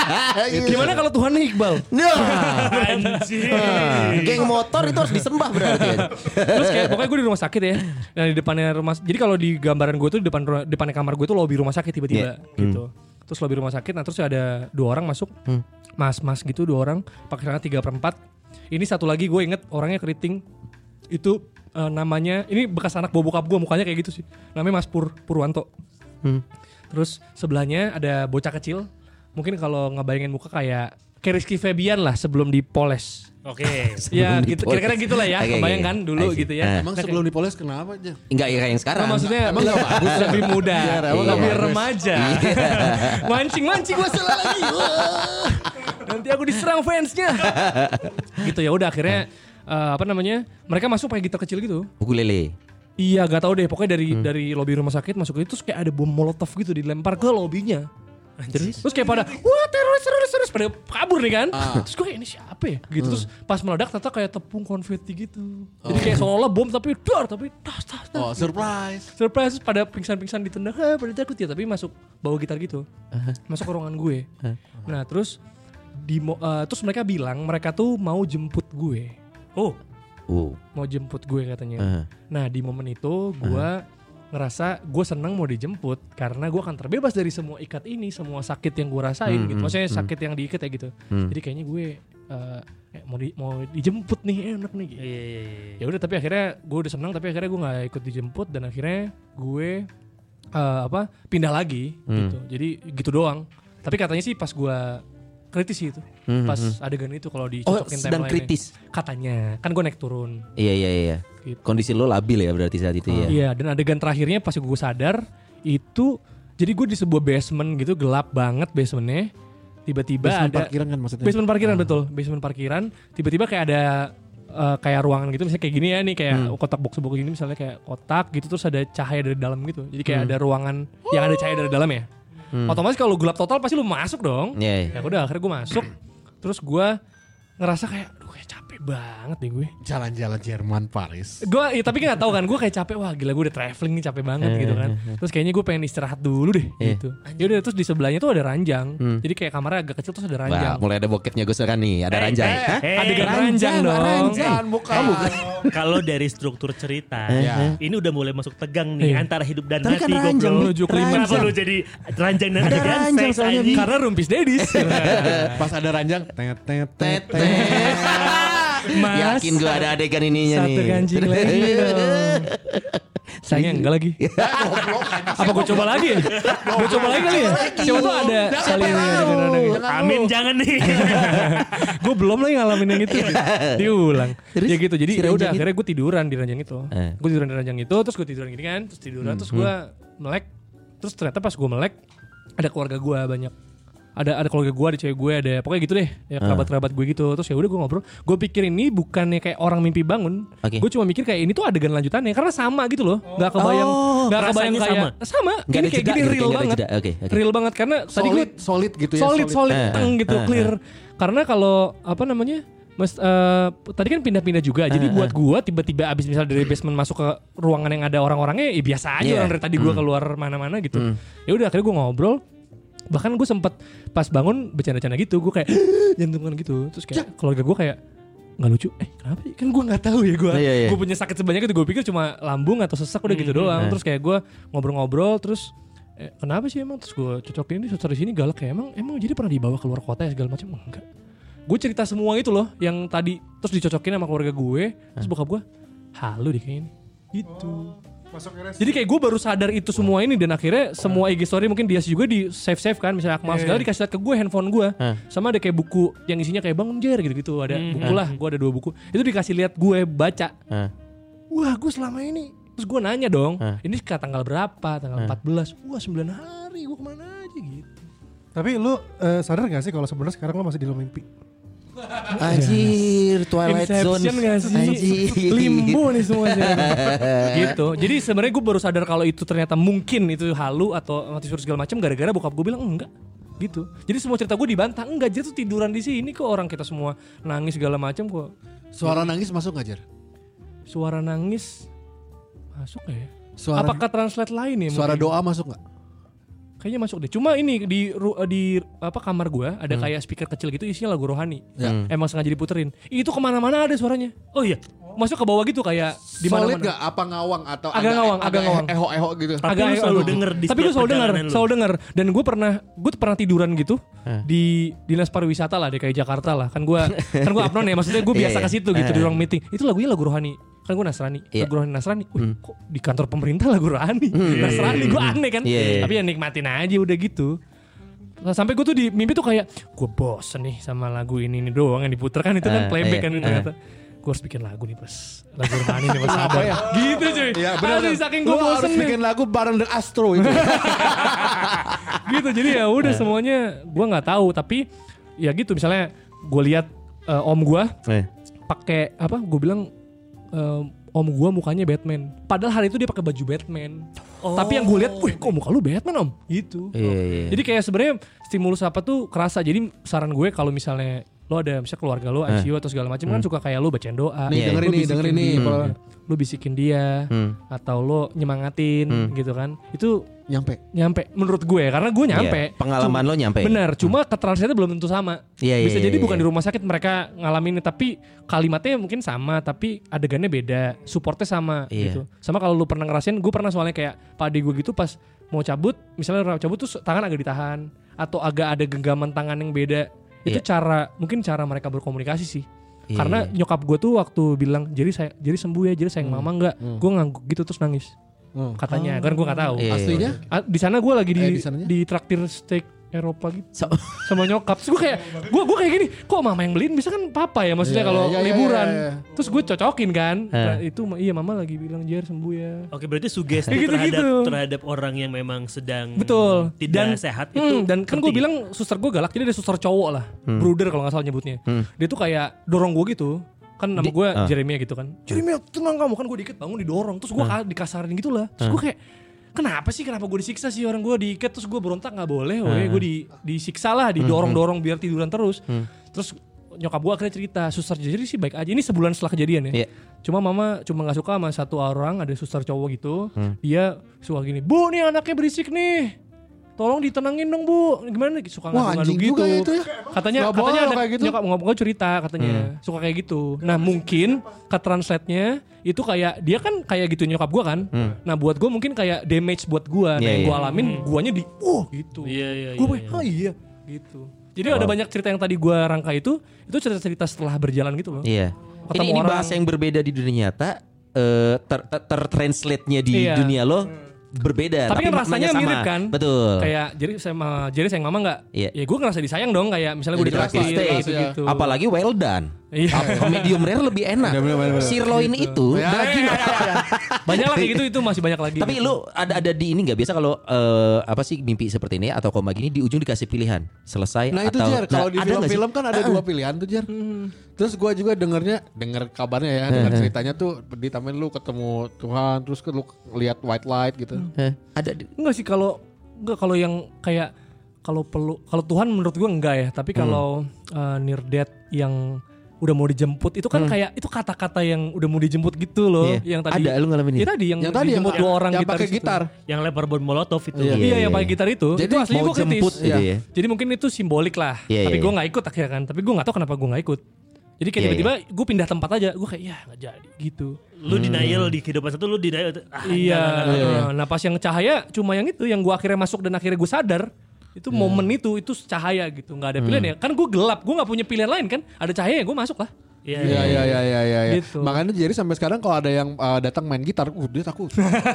Gimana kalau Tuhan Iqbal? Nah, ah, geng motor itu harus disembah berarti. Terus kayak pokoknya gue di rumah sakit ya. Nah di depannya rumah jadi kalau di gambaran gue tuh di depan depannya kamar gue tuh lobi rumah sakit tiba-tiba gitu. Terus lobi rumah sakit, nah terus ada dua orang masuk, mas-mas gitu dua orang, pakai celana tiga per empat. Ini satu lagi gue inget orangnya keriting, itu eh, namanya ini bekas anak bawa bokap gue mukanya kayak gitu sih, namanya Mas Pur Purwanto. Terus sebelahnya ada bocah kecil, mungkin kalau ngebayangin muka kayak kayak Rizky Febian lah sebelum dipoles. Oke. Ya Sebelum gitu kira-kira gitulah ya, oke, kebayang kan dulu I see. gitu ya. Eh. Emang sebelum dipoles kenapa aja? Enggak ya yang sekarang. Nah, maksudnya Emang nggak bagus ya? lebih muda, emang lebih bagus. remaja. mancing mancing gue salah lagi. Nanti aku diserang fansnya. gitu ya udah akhirnya eh, apa namanya? Mereka masuk pakai gitar kecil gitu. Ukulele. Iya gak tahu deh pokoknya dari dari lobi rumah sakit masuk itu terus kayak ada bom molotov gitu dilempar ke lobinya. Terus? Terus kayak pada wah teroris teroris teroris pada kabur nih kan. Terus gue kayak ini siapa ya? Gitu terus pas meledak ternyata kayak tepung konfeti gitu. Jadi kayak seolah bom tapi dar tapi tas tas tas. Oh, surprise. Surprise terus pada pingsan-pingsan ditendang, ah, pada takut ya tapi masuk bawa gitar gitu, masuk ke ruangan gue. Nah terus di eh, terus mereka bilang mereka tuh mau jemput gue, Oh. Uh. mau jemput gue katanya. Uh. Nah di momen itu gue ngerasa gue senang mau dijemput karena gue akan terbebas dari semua ikat ini, semua sakit yang gue rasain gitu. Maksudnya sakit yang diikat ya gitu. Jadi kayaknya gue eh, kayak mau di, mau dijemput nih enak nih. Gitu Iya, iya, iya. ya udah tapi akhirnya gue udah senang tapi akhirnya gue nggak ikut dijemput dan akhirnya gue eh, apa pindah lagi gitu jadi gitu doang tapi katanya sih pas gue kritis sih itu. Pas adegan itu kalau Oh, dicocokin sedang kritis. katanya kan gue naik turun. Iya iya iya. Gitu. Kondisi lo labil ya berarti saat itu ya. iya dan adegan terakhirnya pas gue sadar itu jadi gue di sebuah basement gitu gelap banget basementnya. Tiba-tiba Basement ada parkiran kan maksudnya? basement parkiran betul. Basement parkiran. Tiba-tiba kayak ada eh, kayak ruangan gitu misalnya kayak gini ya nih kayak kotak box box gini misalnya kayak kotak gitu terus ada cahaya dari dalam gitu. Jadi kayak ada ruangan yang ada cahaya dari dalam ya otomatis kalau gelap total pasti lu masuk dong Iya. iya. ya udah akhirnya gue masuk terus gue ngerasa kayak kayak capek banget deh gue Jalan-jalan Jerman Paris. gue ya, tapi kan gak tahu kan gue kayak capek wah gila gue udah traveling nih capek banget gitu kan terus kayaknya gue pengen istirahat dulu deh gitu ya udah terus di sebelahnya tuh ada ranjang jadi kayak kamarnya agak kecil terus ada Wah, ranjang mulai ada bokepnya gue sekarang nih, ada ranjang. Hah? Eh, adegan ranjang dong bukan. Kalau dari struktur cerita, Ya. ini udah mulai masuk tegang nih Iya. antara hidup dan Tapi mati kan ranjang. Nih. menuju kelima Kenapa lu jadi ranjang dan Ada ranjang soalnya, karena rumpis dedis Pas ada ranjang, tet tet tet. Mas. Yakin gue ada adegan ininya nih. satu kancing lagi dong. Sayangnya enggak lagi. Apa gue coba lagi? Ya gue coba lagi kali ya? Coba tuh ada kali ini Amin jangan nih. gue belum lagi ngalamin yang itu. Diulang. Terus? ya gitu jadi Si ya udah itu? akhirnya gue tiduran di ranjang itu. Eh. gue tiduran di ranjang itu terus gue tiduran gini kan terus tiduran terus gue melek. Terus ternyata pas gue melek ada keluarga gue banyak ada ada keluarga gue ada cewek gue ada pokoknya gitu deh ya kerabat kerabat gue gitu terus ya udah gue ngobrol gue pikir ini bukannya kayak orang mimpi bangun Oke. gue cuma mikir kayak ini tuh adegan lanjutannya karena sama gitu loh nggak kebayang Oh, nggak kebayang rasanya kayak sama, Nggak ini ada kayak jeda gini gitu, real banget. Oke, oke. real banget karena tadi gue Solid, solid gitu ya. solid solid Eh, teng eh, gitu eh, clear karena kalau apa namanya Mas, eh, tadi kan pindah-pindah juga. Jadi buat gua tiba-tiba abis misal dari basement masuk ke ruangan yang ada orang-orangnya, ya biasa aja Iya. orang dari tadi gua keluar mana-mana gitu. Ya udah akhirnya gua ngobrol. Bahkan gue sempet pas bangun bercanda-canda gitu, gue kayak jantungan gitu. Terus kayak keluarga gua kayak nggak lucu. Eh kenapa? sih? Kan gua nggak tahu ya gua. Iya, iya. Gue punya sakit sebanyak itu gue pikir cuma lambung atau sesak udah gitu doang. Terus kayak gua ngobrol-ngobrol terus eh, kenapa sih emang terus gue cocokin ini suster di sini galak ya emang emang jadi pernah dibawa keluar kota ya segala macam enggak gue cerita semua itu loh yang tadi terus dicocokin sama keluarga gue terus bokap gue halu deh kayaknya gitu Masuk RS. jadi kayak gue baru sadar itu semua ini dan akhirnya semua IG story mungkin dia juga di save save kan. Misalnya Akmal segala dikasih lihat ke gue handphone gue sama ada kayak buku yang isinya kayak bangun jer gitu gitu ada buku lah gue ada dua buku. Itu dikasih lihat gue baca. Wah gue selama ini. Terus gue nanya dong ini ke tanggal berapa? Tanggal 14 wah 9 hari. Gue ke mana aja gitu. Tapi lu eh, sadar gak sih kalau sebenarnya sekarang lu masih di dalam mimpi? Anjir, Twilight Zone. Inception gak sih? Anjir. Limbo nih semuanya. gitu. Jadi sebenarnya gue baru sadar kalau itu ternyata mungkin itu halu atau mati segala macam gara-gara bokap gue bilang enggak gitu. Jadi semua cerita gue dibantah enggak jadi tuh tiduran di sini kok orang kita semua nangis segala macam kok. Suara nangis masuk gak Jer? Suara nangis masuk gak ya? Suara Apakah translate lain ya? suara mungkin? doa masuk gak? Kayaknya masuk deh. Cuma ini di ru- di apa kamar gua ada kayak speaker kecil gitu isinya lagu rohani. Ya. Emang sengaja diputerin. Itu ke mana-mana ada suaranya. Oh iya. Masuk ke bawah gitu kayak di Solid mana-mana. gak? Apa ngawang atau Agak ngawang, agak ngawang. Eho-eho gitu. Tapi lu selalu denger di Tapi gue selalu lu. selalu dengar. Dan gue pernah, gue pernah tiduran gitu di dinas pariwisata lah, DKI Jakarta lah. Kan gue, kan gue apnon ya. Maksudnya gue biasa Iya, ke situ gitu di ruang meeting. Itu lagunya lagu rohani. Kan gue Nasrani, lagu rohani Nasrani. Wih, kok di kantor pemerintah lagu rohani? Nasrani, gue aneh kan. Iya, iya. Tapi ya nikmatin aja udah gitu. Sampai gue tuh di mimpi tuh kayak gue bosen nih sama lagu ini ini doang yang diputer kan itu Eh, kan playback iya, kan itu eh. ternyata. Gue harus bikin lagu nih pas lagu rohani nih pas sadar. Gitu cuy. Iya benar. Asli, saking gue Lu harus bosen nih bikin lagu bareng The Astro itu. gitu jadi ya udah semuanya gue nggak tahu tapi ya gitu misalnya gue lihat eh, om gue Eh. pakai apa gue bilang eh, om gue mukanya Batman. Padahal hari itu dia pakai baju Batman. Tapi yang gue lihat wih kok muka lu Batman om? Gitu. Iya, iya. jadi kayak sebenarnya stimulus apa tuh kerasa. Jadi saran gue kalau misalnya lo ada misalnya keluarga lo ICU atau segala macam kan suka kayak lo bacain doa Nih Iya, dengerin Lo nih, dengerin nih. Pol. lo bisikin dia Hmm. atau lo nyemangatin gitu kan itu Nyampe. nyampe menurut gue karena gue nyampe Iya, Pengalaman lo nyampe. Benar, cuma keterangannya belum tentu sama. Iya, iya, Bisa iya, jadi iya. bukan di rumah sakit mereka ngalamin tapi kalimatnya mungkin sama tapi adegannya beda, supportnya sama Iya. gitu. Sama kalau lu pernah ngerasain, gue pernah soalnya kayak pak ade gue gitu pas mau cabut, misalnya cabut tuh tangan agak ditahan atau agak ada genggaman tangan yang beda. Itu Iya. cara mungkin cara mereka berkomunikasi sih. Iya, Karena iya. nyokap gue tuh waktu bilang jadi saya jadi sembuh ya, jadi sayang mama enggak. Gue ngangguk gitu terus nangis. Hmm. Katanya, kan gue nggak tahu. Iya. Aslinya? Di sana gue lagi di Eh, di di traktir steak Eropa gitu So- sama nyokap. Terus gue kayak gue gue kayak gini, kok mama yang beliin bisa kan papa ya maksudnya Iya, kalau iya, iya, liburan. iya, iya. Terus gue cocokin kan. Nah, itu iya mama lagi bilang Jer sembuh ya. Oke berarti sugesti Kayak gitu-gitu. terhadap terhadap orang yang memang sedang Betul. tidak dan sehat hmm, itu. dan kan gue bilang suster gue galak jadi ada suster cowok lah, brother kalau nggak salah nyebutnya. Dia tuh kayak dorong gue gitu. Kan nama gue ah. Jeremia gitu kan. Jeremia tenang kamu kan gue dikit bangun didorong. Terus gue dikasarin gitu lah. Terus gue kayak kenapa sih? Kenapa gue disiksa sih? Orang gue diikat terus gue berontak nggak boleh, oke gue di disiksa lah didorong dorong biar tiduran terus. Terus nyokap gue akhirnya cerita suster jadi sih baik aja. Ini sebulan setelah kejadian ya. Iya. cuma mama cuma nggak suka sama satu orang ada suster cowok gitu. Hmm. dia suka gini bu nih anaknya berisik nih tolong ditenangin dong bu gimana suka Wah, ngadu-ngadu gitu juga ya itu ya. katanya Nggak katanya ada kayak gitu. nyokap ngomong cerita katanya Hmm. suka kayak gitu nah mungkin ke translate-nya itu kayak dia kan kayak gitu nyokap gua kan nah buat gua mungkin kayak damage buat gua nah Hmm. Iya, yang iya. gua alamin guanya di wah gitu Iya, iya, gue iya, oh iya gitu jadi ada banyak cerita yang tadi gua rangka itu itu cerita-cerita setelah berjalan gitu loh Iya. Ketemu Ini, ini orang. bahasa yang berbeda di dunia nyata eh ter, ter, tertranslate-nya di Iya. dunia lo berbeda tapi, kan maknanya rasanya sama. mirip kan Betul. kayak jadi sama jadi sayang mama nggak Iya. ya gue ngerasa disayang dong kayak misalnya gue Di terakhir ditraktir stage. gitu, gitu. Apalagi well done. Iya. Apa- Medium rare lebih enak. Sirloin itu Iya, daging. banyak lah kayak gitu itu masih banyak lagi. Tapi gitu. lu ada ada di ini nggak? Biasa kalau eh, apa sih mimpi seperti ini atau koma gini di ujung dikasih pilihan. Selesai Nah itu atau Jar, kalau Nah, di film-film kan ada dua pilihan tuh Jar. Terus gue juga dengernya, denger kabarnya ya, denger ceritanya tuh di taman lu ketemu Tuhan, terus ke lu lihat white light gitu. Eh, ada enggak sih kalau enggak kalau yang kayak kalau perlu kalau Tuhan menurut gue enggak ya. Tapi kalau uh, near death yang udah mau dijemput itu kan kayak itu kata-kata yang udah mau dijemput gitu loh Iya. yang tadi Ada, lu ngalamin Iya itu? tadi yang, Yang tadi yang, dijemput dua orang yang pakai itu. gitar. Yang lempar bom molotov itu. Iya. Iya, yang pakai gitar itu. Jadi itu aslinya mau gue kritis. jemput gitu ya? Jadi mungkin itu simbolik lah. Iya, tapi iya, gue iya. nggak ikut akhirnya kan. Tapi gue nggak tahu kenapa gue nggak ikut. Jadi kayak Iya, tiba-tiba gue pindah tempat aja. Gue kayak ya nggak jadi gitu. Lu denial di kehidupan satu lu denial. Ah, iya. enggak, enggak. eh, Nah pas yang cahaya cuma yang itu yang gue akhirnya masuk dan akhirnya gue sadar. Itu momen itu itu cahaya gitu. nggak ada pilihan ya. Kan gue gelap. Gue nggak punya pilihan lain kan. Ada cahaya gue masuk lah. Iya. Iya iya iya iya iya. iya. Gitu. Makanya jadi sampai sekarang kalau ada yang uh, datang main gitar, uh dia takut.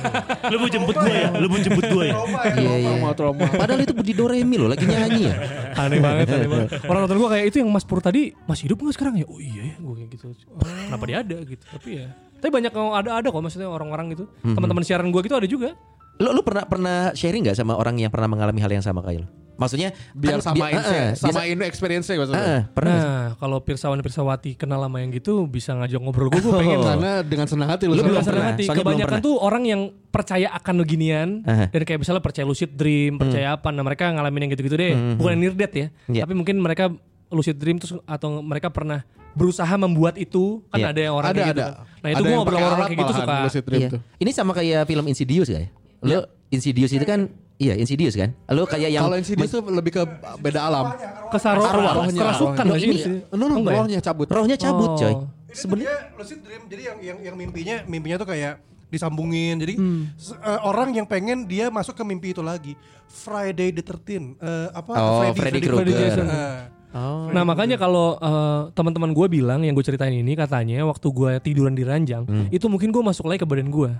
Lu mau jemput gue ya? Lu mau jemput gue ya? Iya, iya. Trauma trauma. Padahal itu di Doremi loh, lagi nyanyi ya. Aneh banget, aneh banget. Orang nonton gue kayak itu yang Mas Pur tadi masih hidup nggak sekarang ya? Oh iya ya, gue kayak gitu. Kenapa dia ada gitu? Tapi ya, tapi banyak yang ada ada kok maksudnya orang-orang gitu. Teman-teman siaran gue gitu ada juga. Lu lu pernah pernah sharing nggak sama orang yang pernah mengalami hal yang sama kayak lu? Maksudnya Biar kan samain bi- eh, eh, sama ini experience-nya biasa- maksudnya. eh, eh, pernah? Nah, kalau Pirsawan Pirsawati kenal sama yang gitu bisa ngajak ngobrol gue, gue pengen. Karena dengan senang hati lu. Lu belum Dengan senang pernah, hati. soalnya belum Kebanyakan tuh orang yang percaya akan beginian Aha. dan kayak misalnya percaya lucid dream, percaya apa. Nah mereka ngalamin yang gitu-gitu deh. Bukan yang near death ya. Iya. Tapi mungkin mereka lucid dream terus atau mereka pernah berusaha membuat itu kan Iya. ada yang orang Ada kayak gitu. ada. kan. Nah itu Ada gue ngobrol orang kayak gitu suka. lucid dream Iya. tuh. Ini sama kayak film Insidious gak ya? Lu Insidious itu kan Iya Insidious kan Lu kayak yang Kalau Insidious tuh lebih ke beda alam. Kesaro, Rohnya, kerasukan rohnya. Ini- sih? No, no, Oh, ya? rohnya cabut. Rohnya cabut coy Oh. Sebenarnya lucid dream jadi yang yang yang mimpinya mimpinya tuh kayak disambungin. Jadi se- eh, orang yang pengen dia masuk ke mimpi itu lagi. Friday the 13 eh, apa Oh, Freddy Krueger. Jason. Eh, Oh Nah makanya kalau eh, teman-teman gue bilang yang gue ceritain ini katanya waktu gue tiduran di ranjang itu mungkin gue masuk lagi ke badan gue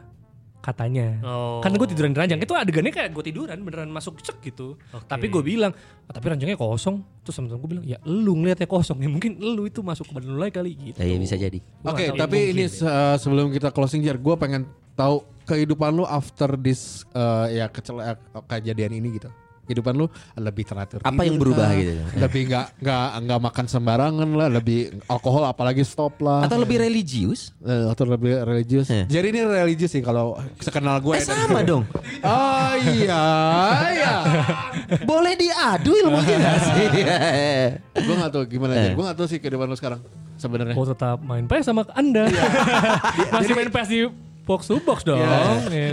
katanya. Oh. Kan gue tiduran di ranjang itu adegannya kayak gue tiduran beneran masuk cek gitu. Tapi gue bilang "Ah, tapi ranjangnya kosong. Terus teman-teman gue bilang ya lu ngeliatnya kosong ya mungkin lu itu masuk ke badan lu lagi kali gitu. Iya bisa jadi Oke, tahu. tapi ini se- sebelum kita closing Jar, gue pengen tahu kehidupan lu after this uh, ya kecel eh, kejadian ini gitu. Kehidupan lu lebih teratur. Apa yang berubah gitu? Lebih nggak nggak nggak makan sembarangan lah, lebih alkohol apalagi stop lah. Atau lebih religius Eh, atau lebih religius. Eh. Jadi ini religius sih kalau sekenal gue. Eh sama dong Oh iya, iya. Boleh diadu ilmunya gak sih gue nggak tahu gimana. Eh. Gue nggak tahu sih kehidupan lu sekarang sebenarnya. Gue tetap main PS sama Anda. Masih main PS di box to box dong. Iya. ya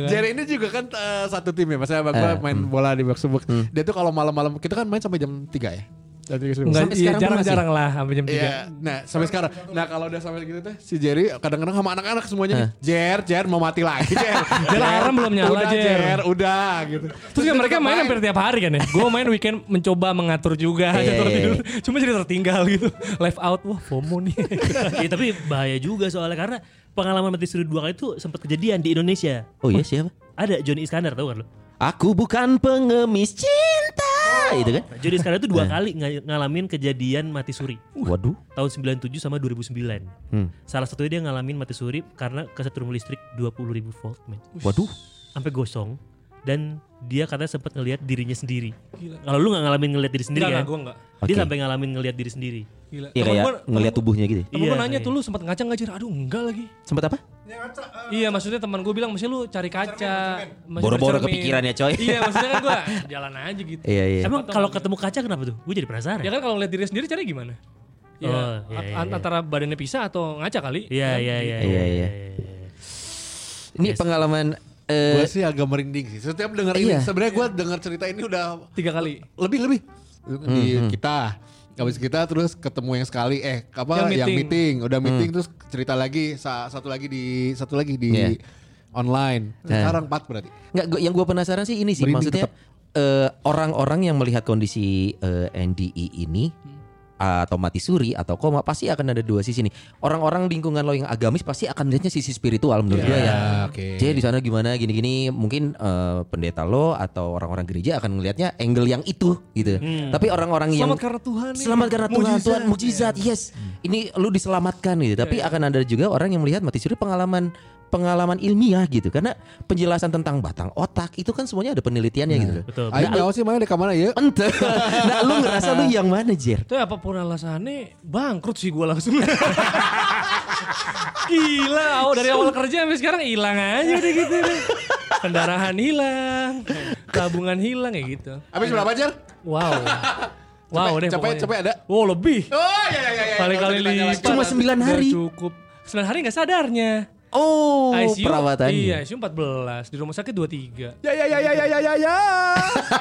kan? Jerry ini juga kan eh, satu tim ya, maksudnya gue Eh, main bola di box to box. Dia tuh kalau malam-malam kita kan main sampai jam 3 ya. Jam 3 subuh. Enggak, Sampai iya, jarang-jarang lah sampai jam 3. Iya, nah sampai sekarang. Nah kalau udah sampai gitu tuh si Jerry kadang-kadang sama anak-anak semuanya nih, Jer, Jer mau mati lagi, Jer. Jer, alarm belum nyala, udah, Jer. Jer, udah gitu. Terus kan mereka main hampir tiap hari kan ya. Gue main weekend mencoba mengatur juga Iya, atur iya, tidur. Cuma jadi tertinggal gitu. Live out wah FOMO nih. Iya, tapi bahaya juga soalnya karena pengalaman mati suri dua kali itu sempat kejadian di Indonesia. Oh iya siapa Ada Johnny Iskandar tahu kan lo? Aku bukan pengemis cinta Itu kan Nah, Johnny Iskandar itu dua kali ng- ngalamin kejadian mati suri. Waduh Tahun 97 sama 2009. Hmm. Salah satunya dia ngalamin mati suri karena kesetrum listrik 20.000 volt men. Waduh Sampai gosong dan dia katanya sempat ngelihat dirinya sendiri. Kalau lu nggak ngalamin ngelihat diri sendiri Enggak, kan? enggak, gue enggak. Dia Oke. sampai ngalamin ngelihat diri sendiri. Gila. Iya kayak gua- ngeliat tubuhnya gitu ya? Temen gue Iya, nanya iya. tuh lu sempat ngaca nggak Jer? Aduh enggak lagi. Sempat apa? Iya maksudnya teman gue bilang mesti lu cari kaca. Boro-boro bercermin." kepikiran ya, coy. Iya maksudnya kan gue jalan aja gitu. Iya iya Emang kalau ketemu kaca kenapa tuh? Gue jadi penasaran. Ya kan kalau lihat diri sendiri cari gimana? Ya, Oh, iya, iya, iya. antara badannya pisah atau ngaca kali. Iya Kan? iya iya. Iya, iya. Ini pengalaman eh, Gue sih agak merinding sih. Setiap denger ini, Iya. sebenarnya gue denger cerita ini udah Tiga kali. lebih lebih di kita. Habis kita terus ketemu yang sekali eh apa Yang yang meeting. meeting, udah meeting terus cerita lagi sa- satu lagi di satu lagi di Iya. online. Sekarang empat berarti. Nggak, gua- yang gue penasaran sih ini sih Merinding maksudnya eh, orang-orang yang melihat kondisi eh, NDI ini atau mati suri atau koma pasti akan ada dua sisi nih. Orang-orang lingkungan lo yang agamis pasti akan melihatnya sisi spiritual menurut gue ya. oke. Jadi di sana gimana gini-gini mungkin eh, pendeta lo atau orang-orang gereja akan melihatnya angle yang itu gitu. Tapi orang-orang yang Selamat karena Tuhan. Selamat karena Tuhan, Mujizat. Tuhan mujizat. Yes. Ini lu diselamatkan gitu. Tapi akan ada juga orang yang melihat mati suri pengalaman pengalaman ilmiah gitu. Karena penjelasan tentang batang otak itu kan semuanya ada penelitiannya gitu. loh. Betul. Ayo mau sih mana di kamar ya? Ente. nah, lu ngerasa lu yang mana, Jer? Itu apa pun alasannya bangkrut sih gue langsung. Gila, oh, dari awal kerja sampai sekarang hilang aja udah gitu. deh. Kendaraan hilang, tabungan hilang ya gitu. Habis berapa jar? Wow. Wow deh capek, pokoknya. capek ada? Oh lebih. Oh iya iya iya. Kali-kali usah ditanya lipat. lagi. Cuma sembilan Nggak hari. Cukup. 9 hari gak sadarnya. Oh, ICU, perawatannya. Iya, ICU 14. Di rumah sakit 23. Ya ya ya ya ya ya ya ya.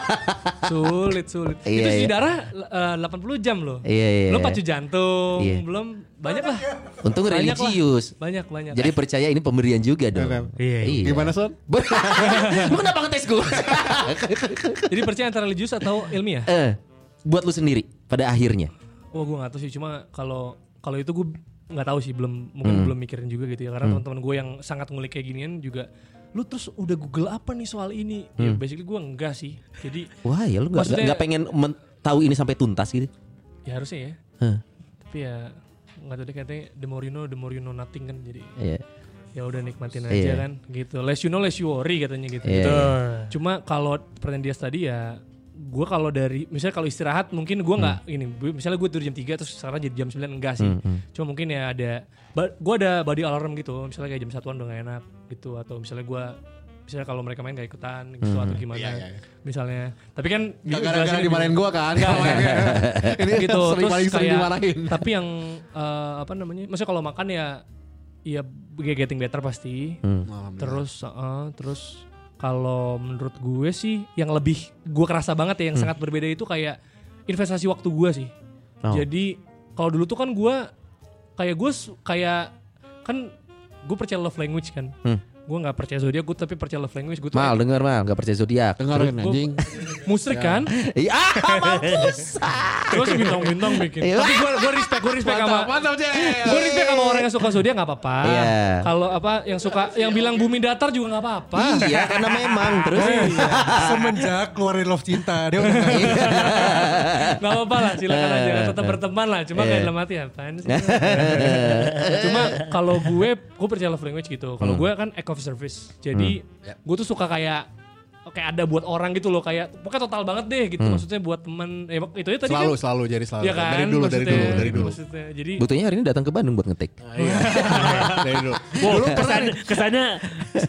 Sulit, sulit. Iya, Itu si iya. darah eh, 80 jam loh. Iya, iya. Belum pacu jantung, Iya. belum banyak lah. Untung Banyak lah. religius. Banyak, banyak. Jadi percaya ini pemberian juga dong. Iya, iya. Gimana son? Lu kenapa ngetes gue? Jadi percaya antara religius atau ilmiah? eh, buat lu sendiri pada akhirnya. Oh, gue gak tahu sih. Cuma kalau kalau itu gue nggak tahu sih. Belum mungkin belum mikirin juga gitu ya. Karena teman-teman gue yang sangat ngulik kayak ginian juga. Lu terus udah Google apa nih soal ini? Ya basically gue enggak sih. Jadi Wah, ya lu nggak nggak pengen men- tahu ini sampai tuntas gitu. ya harusnya ya. Hah. Tapi ya nggak tahu deh katanya the more you know, the more you know nothing kan. Jadi Iya. ya udah nikmatin Iya. aja kan gitu. Less you know, less you worry katanya gitu. Iya. Betul. Cuma kalau pertanyaan dia tadi ya gue kalau dari misalnya kalau istirahat mungkin gue nggak ini bu- misalnya gue tidur jam 3 terus sekarang jadi jam 9 enggak sih cuma mungkin ya ada gue ada body alarm gitu misalnya kayak jam satuan udah gak enak gitu atau misalnya gue misalnya kalau mereka main gak ikutan gitu atau gimana Iya, iya, iya. misalnya tapi kan Gak gara-gara lebih- dimarahin gua kan. Enggak, Ini gitu sering terus paling sering kayak- dimarahin. tapi yang eh, apa namanya maksudnya kalau makan ya ya getting better pasti Alhamdulillah. Terus, uh, terus kalau menurut gue sih yang lebih gue kerasa banget ya yang sangat berbeda itu kayak investasi waktu gue sih. Oh. Jadi kalau dulu tuh kan gue kayak gue kayak kan gue percaya love language kan. Hmm. Gue nggak percaya zodiak, gue tapi percaya love language. Gue tuh Mal denger mal, nggak percaya zodiak. Dengerin anjing. musrik kan. Iya, ah, mampus. Terus bintang-bintang bikin. Iya. tapi gue gue respect, gue respect sama Mantap, mantap, Cel. gue respect sama orang yang suka zodiak nggak apa-apa. Iya. Kalau apa yang suka yang bilang bumi datar juga nggak apa-apa. Iya, karena memang terus. Semenjak keluarin love cinta dia udah nggak Gak apa-apa lah silakan aja Eh, tetap berteman lah cuma Iya. kayak dalam hati apaan sih cuma kalau gue gue percaya love language gitu kalau Hmm. gue kan of service jadi gue tuh suka kayak kayak ada buat orang gitu loh kayak pokoknya total banget deh gitu Hmm. maksudnya buat temen ya itu aja tadi Selalu, kan selalu jadi selalu. ya kan Dari dulu, dari maksudnya, dulu, dari dulu. maksudnya. jadi Buktinya hari ini datang ke Bandung buat ngetik. Dari dulu. Wow, kesannya, kesannya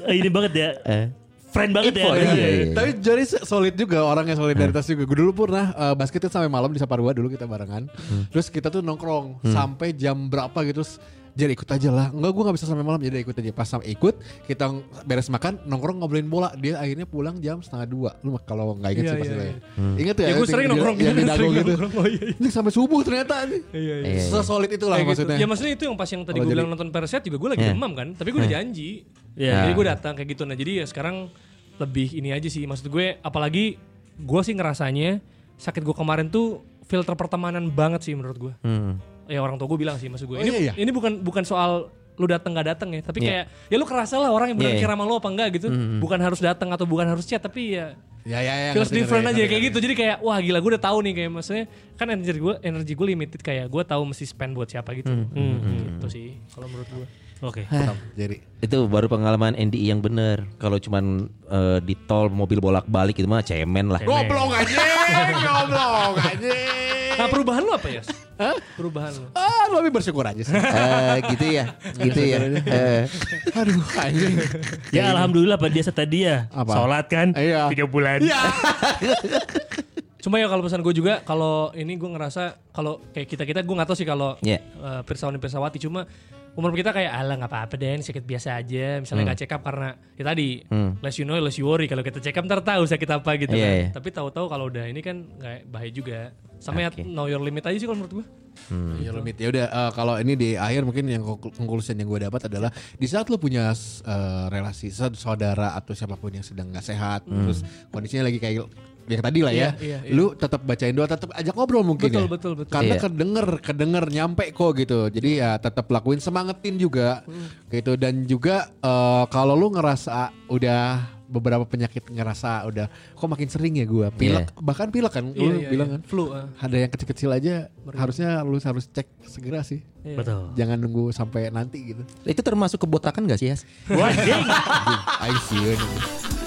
eh, ini banget ya. Eh. Friend banget ya. Info, iya, iya. Tapi jadi solid juga orangnya solidaritas juga. Gue dulu pernah uh, basket itu sampai malam di Saparua dulu kita barengan. Terus kita tuh nongkrong sampai jam berapa gitu. Terus jadi ikut aja lah. Enggak gue gak bisa sampai malam jadi ikut aja. Pas sampai ikut kita beres makan nongkrong ngobrolin bola. Dia akhirnya pulang jam setengah dua. Lu mah kalau nggak inget Iya, sih pasti iya, lah iya. ya. Ingat ya? ya gue sering nongkrong yang di dago gitu. oh iya iya Ini sampai subuh ternyata nih. iya iya Iya. Sesolid itulah Kayak gitu. maksudnya. Ya maksudnya itu yang pas yang tadi Kalau gue bilang nonton Perset juga gue lagi demam kan. Tapi gue udah janji. Iya. Jadi gue datang kayak gitu. Nah jadi ya sekarang lebih ini aja sih. Maksud gue apalagi gue sih ngerasanya sakit gue kemarin tuh filter pertemanan banget sih menurut gue. Hmm. Ya orang tua gue bilang sih maksud gue. Oh, ini iya, iya. ini bukan bukan soal lu datang nggak datang ya. Tapi Iya. kayak ya lu kerasa lah orang yang benar iya. kira sama lu apa enggak gitu. Bukan harus datang atau bukan harus chat tapi ya Ya ya ya. feels different ngerti, aja ngerti, kayak ngerti. gitu jadi kayak wah gila gue udah tahu nih kayak maksudnya kan energi gue energi gue limited kayak gue tahu mesti spend buat siapa gitu Hmm, gitu sih kalau menurut gue Oke. Jadi Itu baru pengalaman NDI yang bener. Kalau cuman eh, di tol mobil bolak-balik itu mah cemen lah. Goblok aja, goblok aja. Nah perubahan lu apa ya perubahan lu Ah, lu lebih bersyukur aja sih. Eh, gitu ya, gitu ya. Eh, Aduh, anjing. Ya alhamdulillah Pak dia tadi ya. Apa? Sholat kan. Iya. Tiga bulan. Cuma ya kalau pesan gue juga kalau ini gue ngerasa kalau kayak kita kita gue nggak tahu sih kalau Iya. eh, pirsawan pirsawati cuma umur kita kayak alah nggak apa-apa deh ini sakit biasa aja. Misalnya nggak check up karena ya tadi less you know less you worry. Kalau kita check up ntar tahu sakit apa gitu Iya, kan. iya. tapi tahu-tahu kalau udah ini kan kayak bahaya juga. Sama ya Oke. know your limit aja sih kalau menurut gue Ya limit. Ya udah eh, kalau ini di akhir mungkin yang konklusi yang gue dapat adalah di saat lu punya eh, relasi sa- saudara atau siapa pun yang sedang nggak sehat terus kondisinya lagi kayak yang tadi lah ya, Iya, iya, iya. lu tetap bacain doa, tetap ajak ngobrol mungkin Betul, ya. betul, betul. Karena Iya. kedenger, kedenger nyampe kok gitu. Jadi ya tetap lakuin semangatin juga gitu dan juga eh, kalau lu ngerasa udah beberapa penyakit ngerasa udah kok makin sering ya gua pilek bahkan pilek kan lu Iya, iya, bilang iya. kan flu ah. ada yang kecil-kecil aja harusnya lu harus cek segera sih Iya. Betul. jangan nunggu sampai nanti gitu Itu termasuk kebotakan gak sih, Yas? Wah. I see you.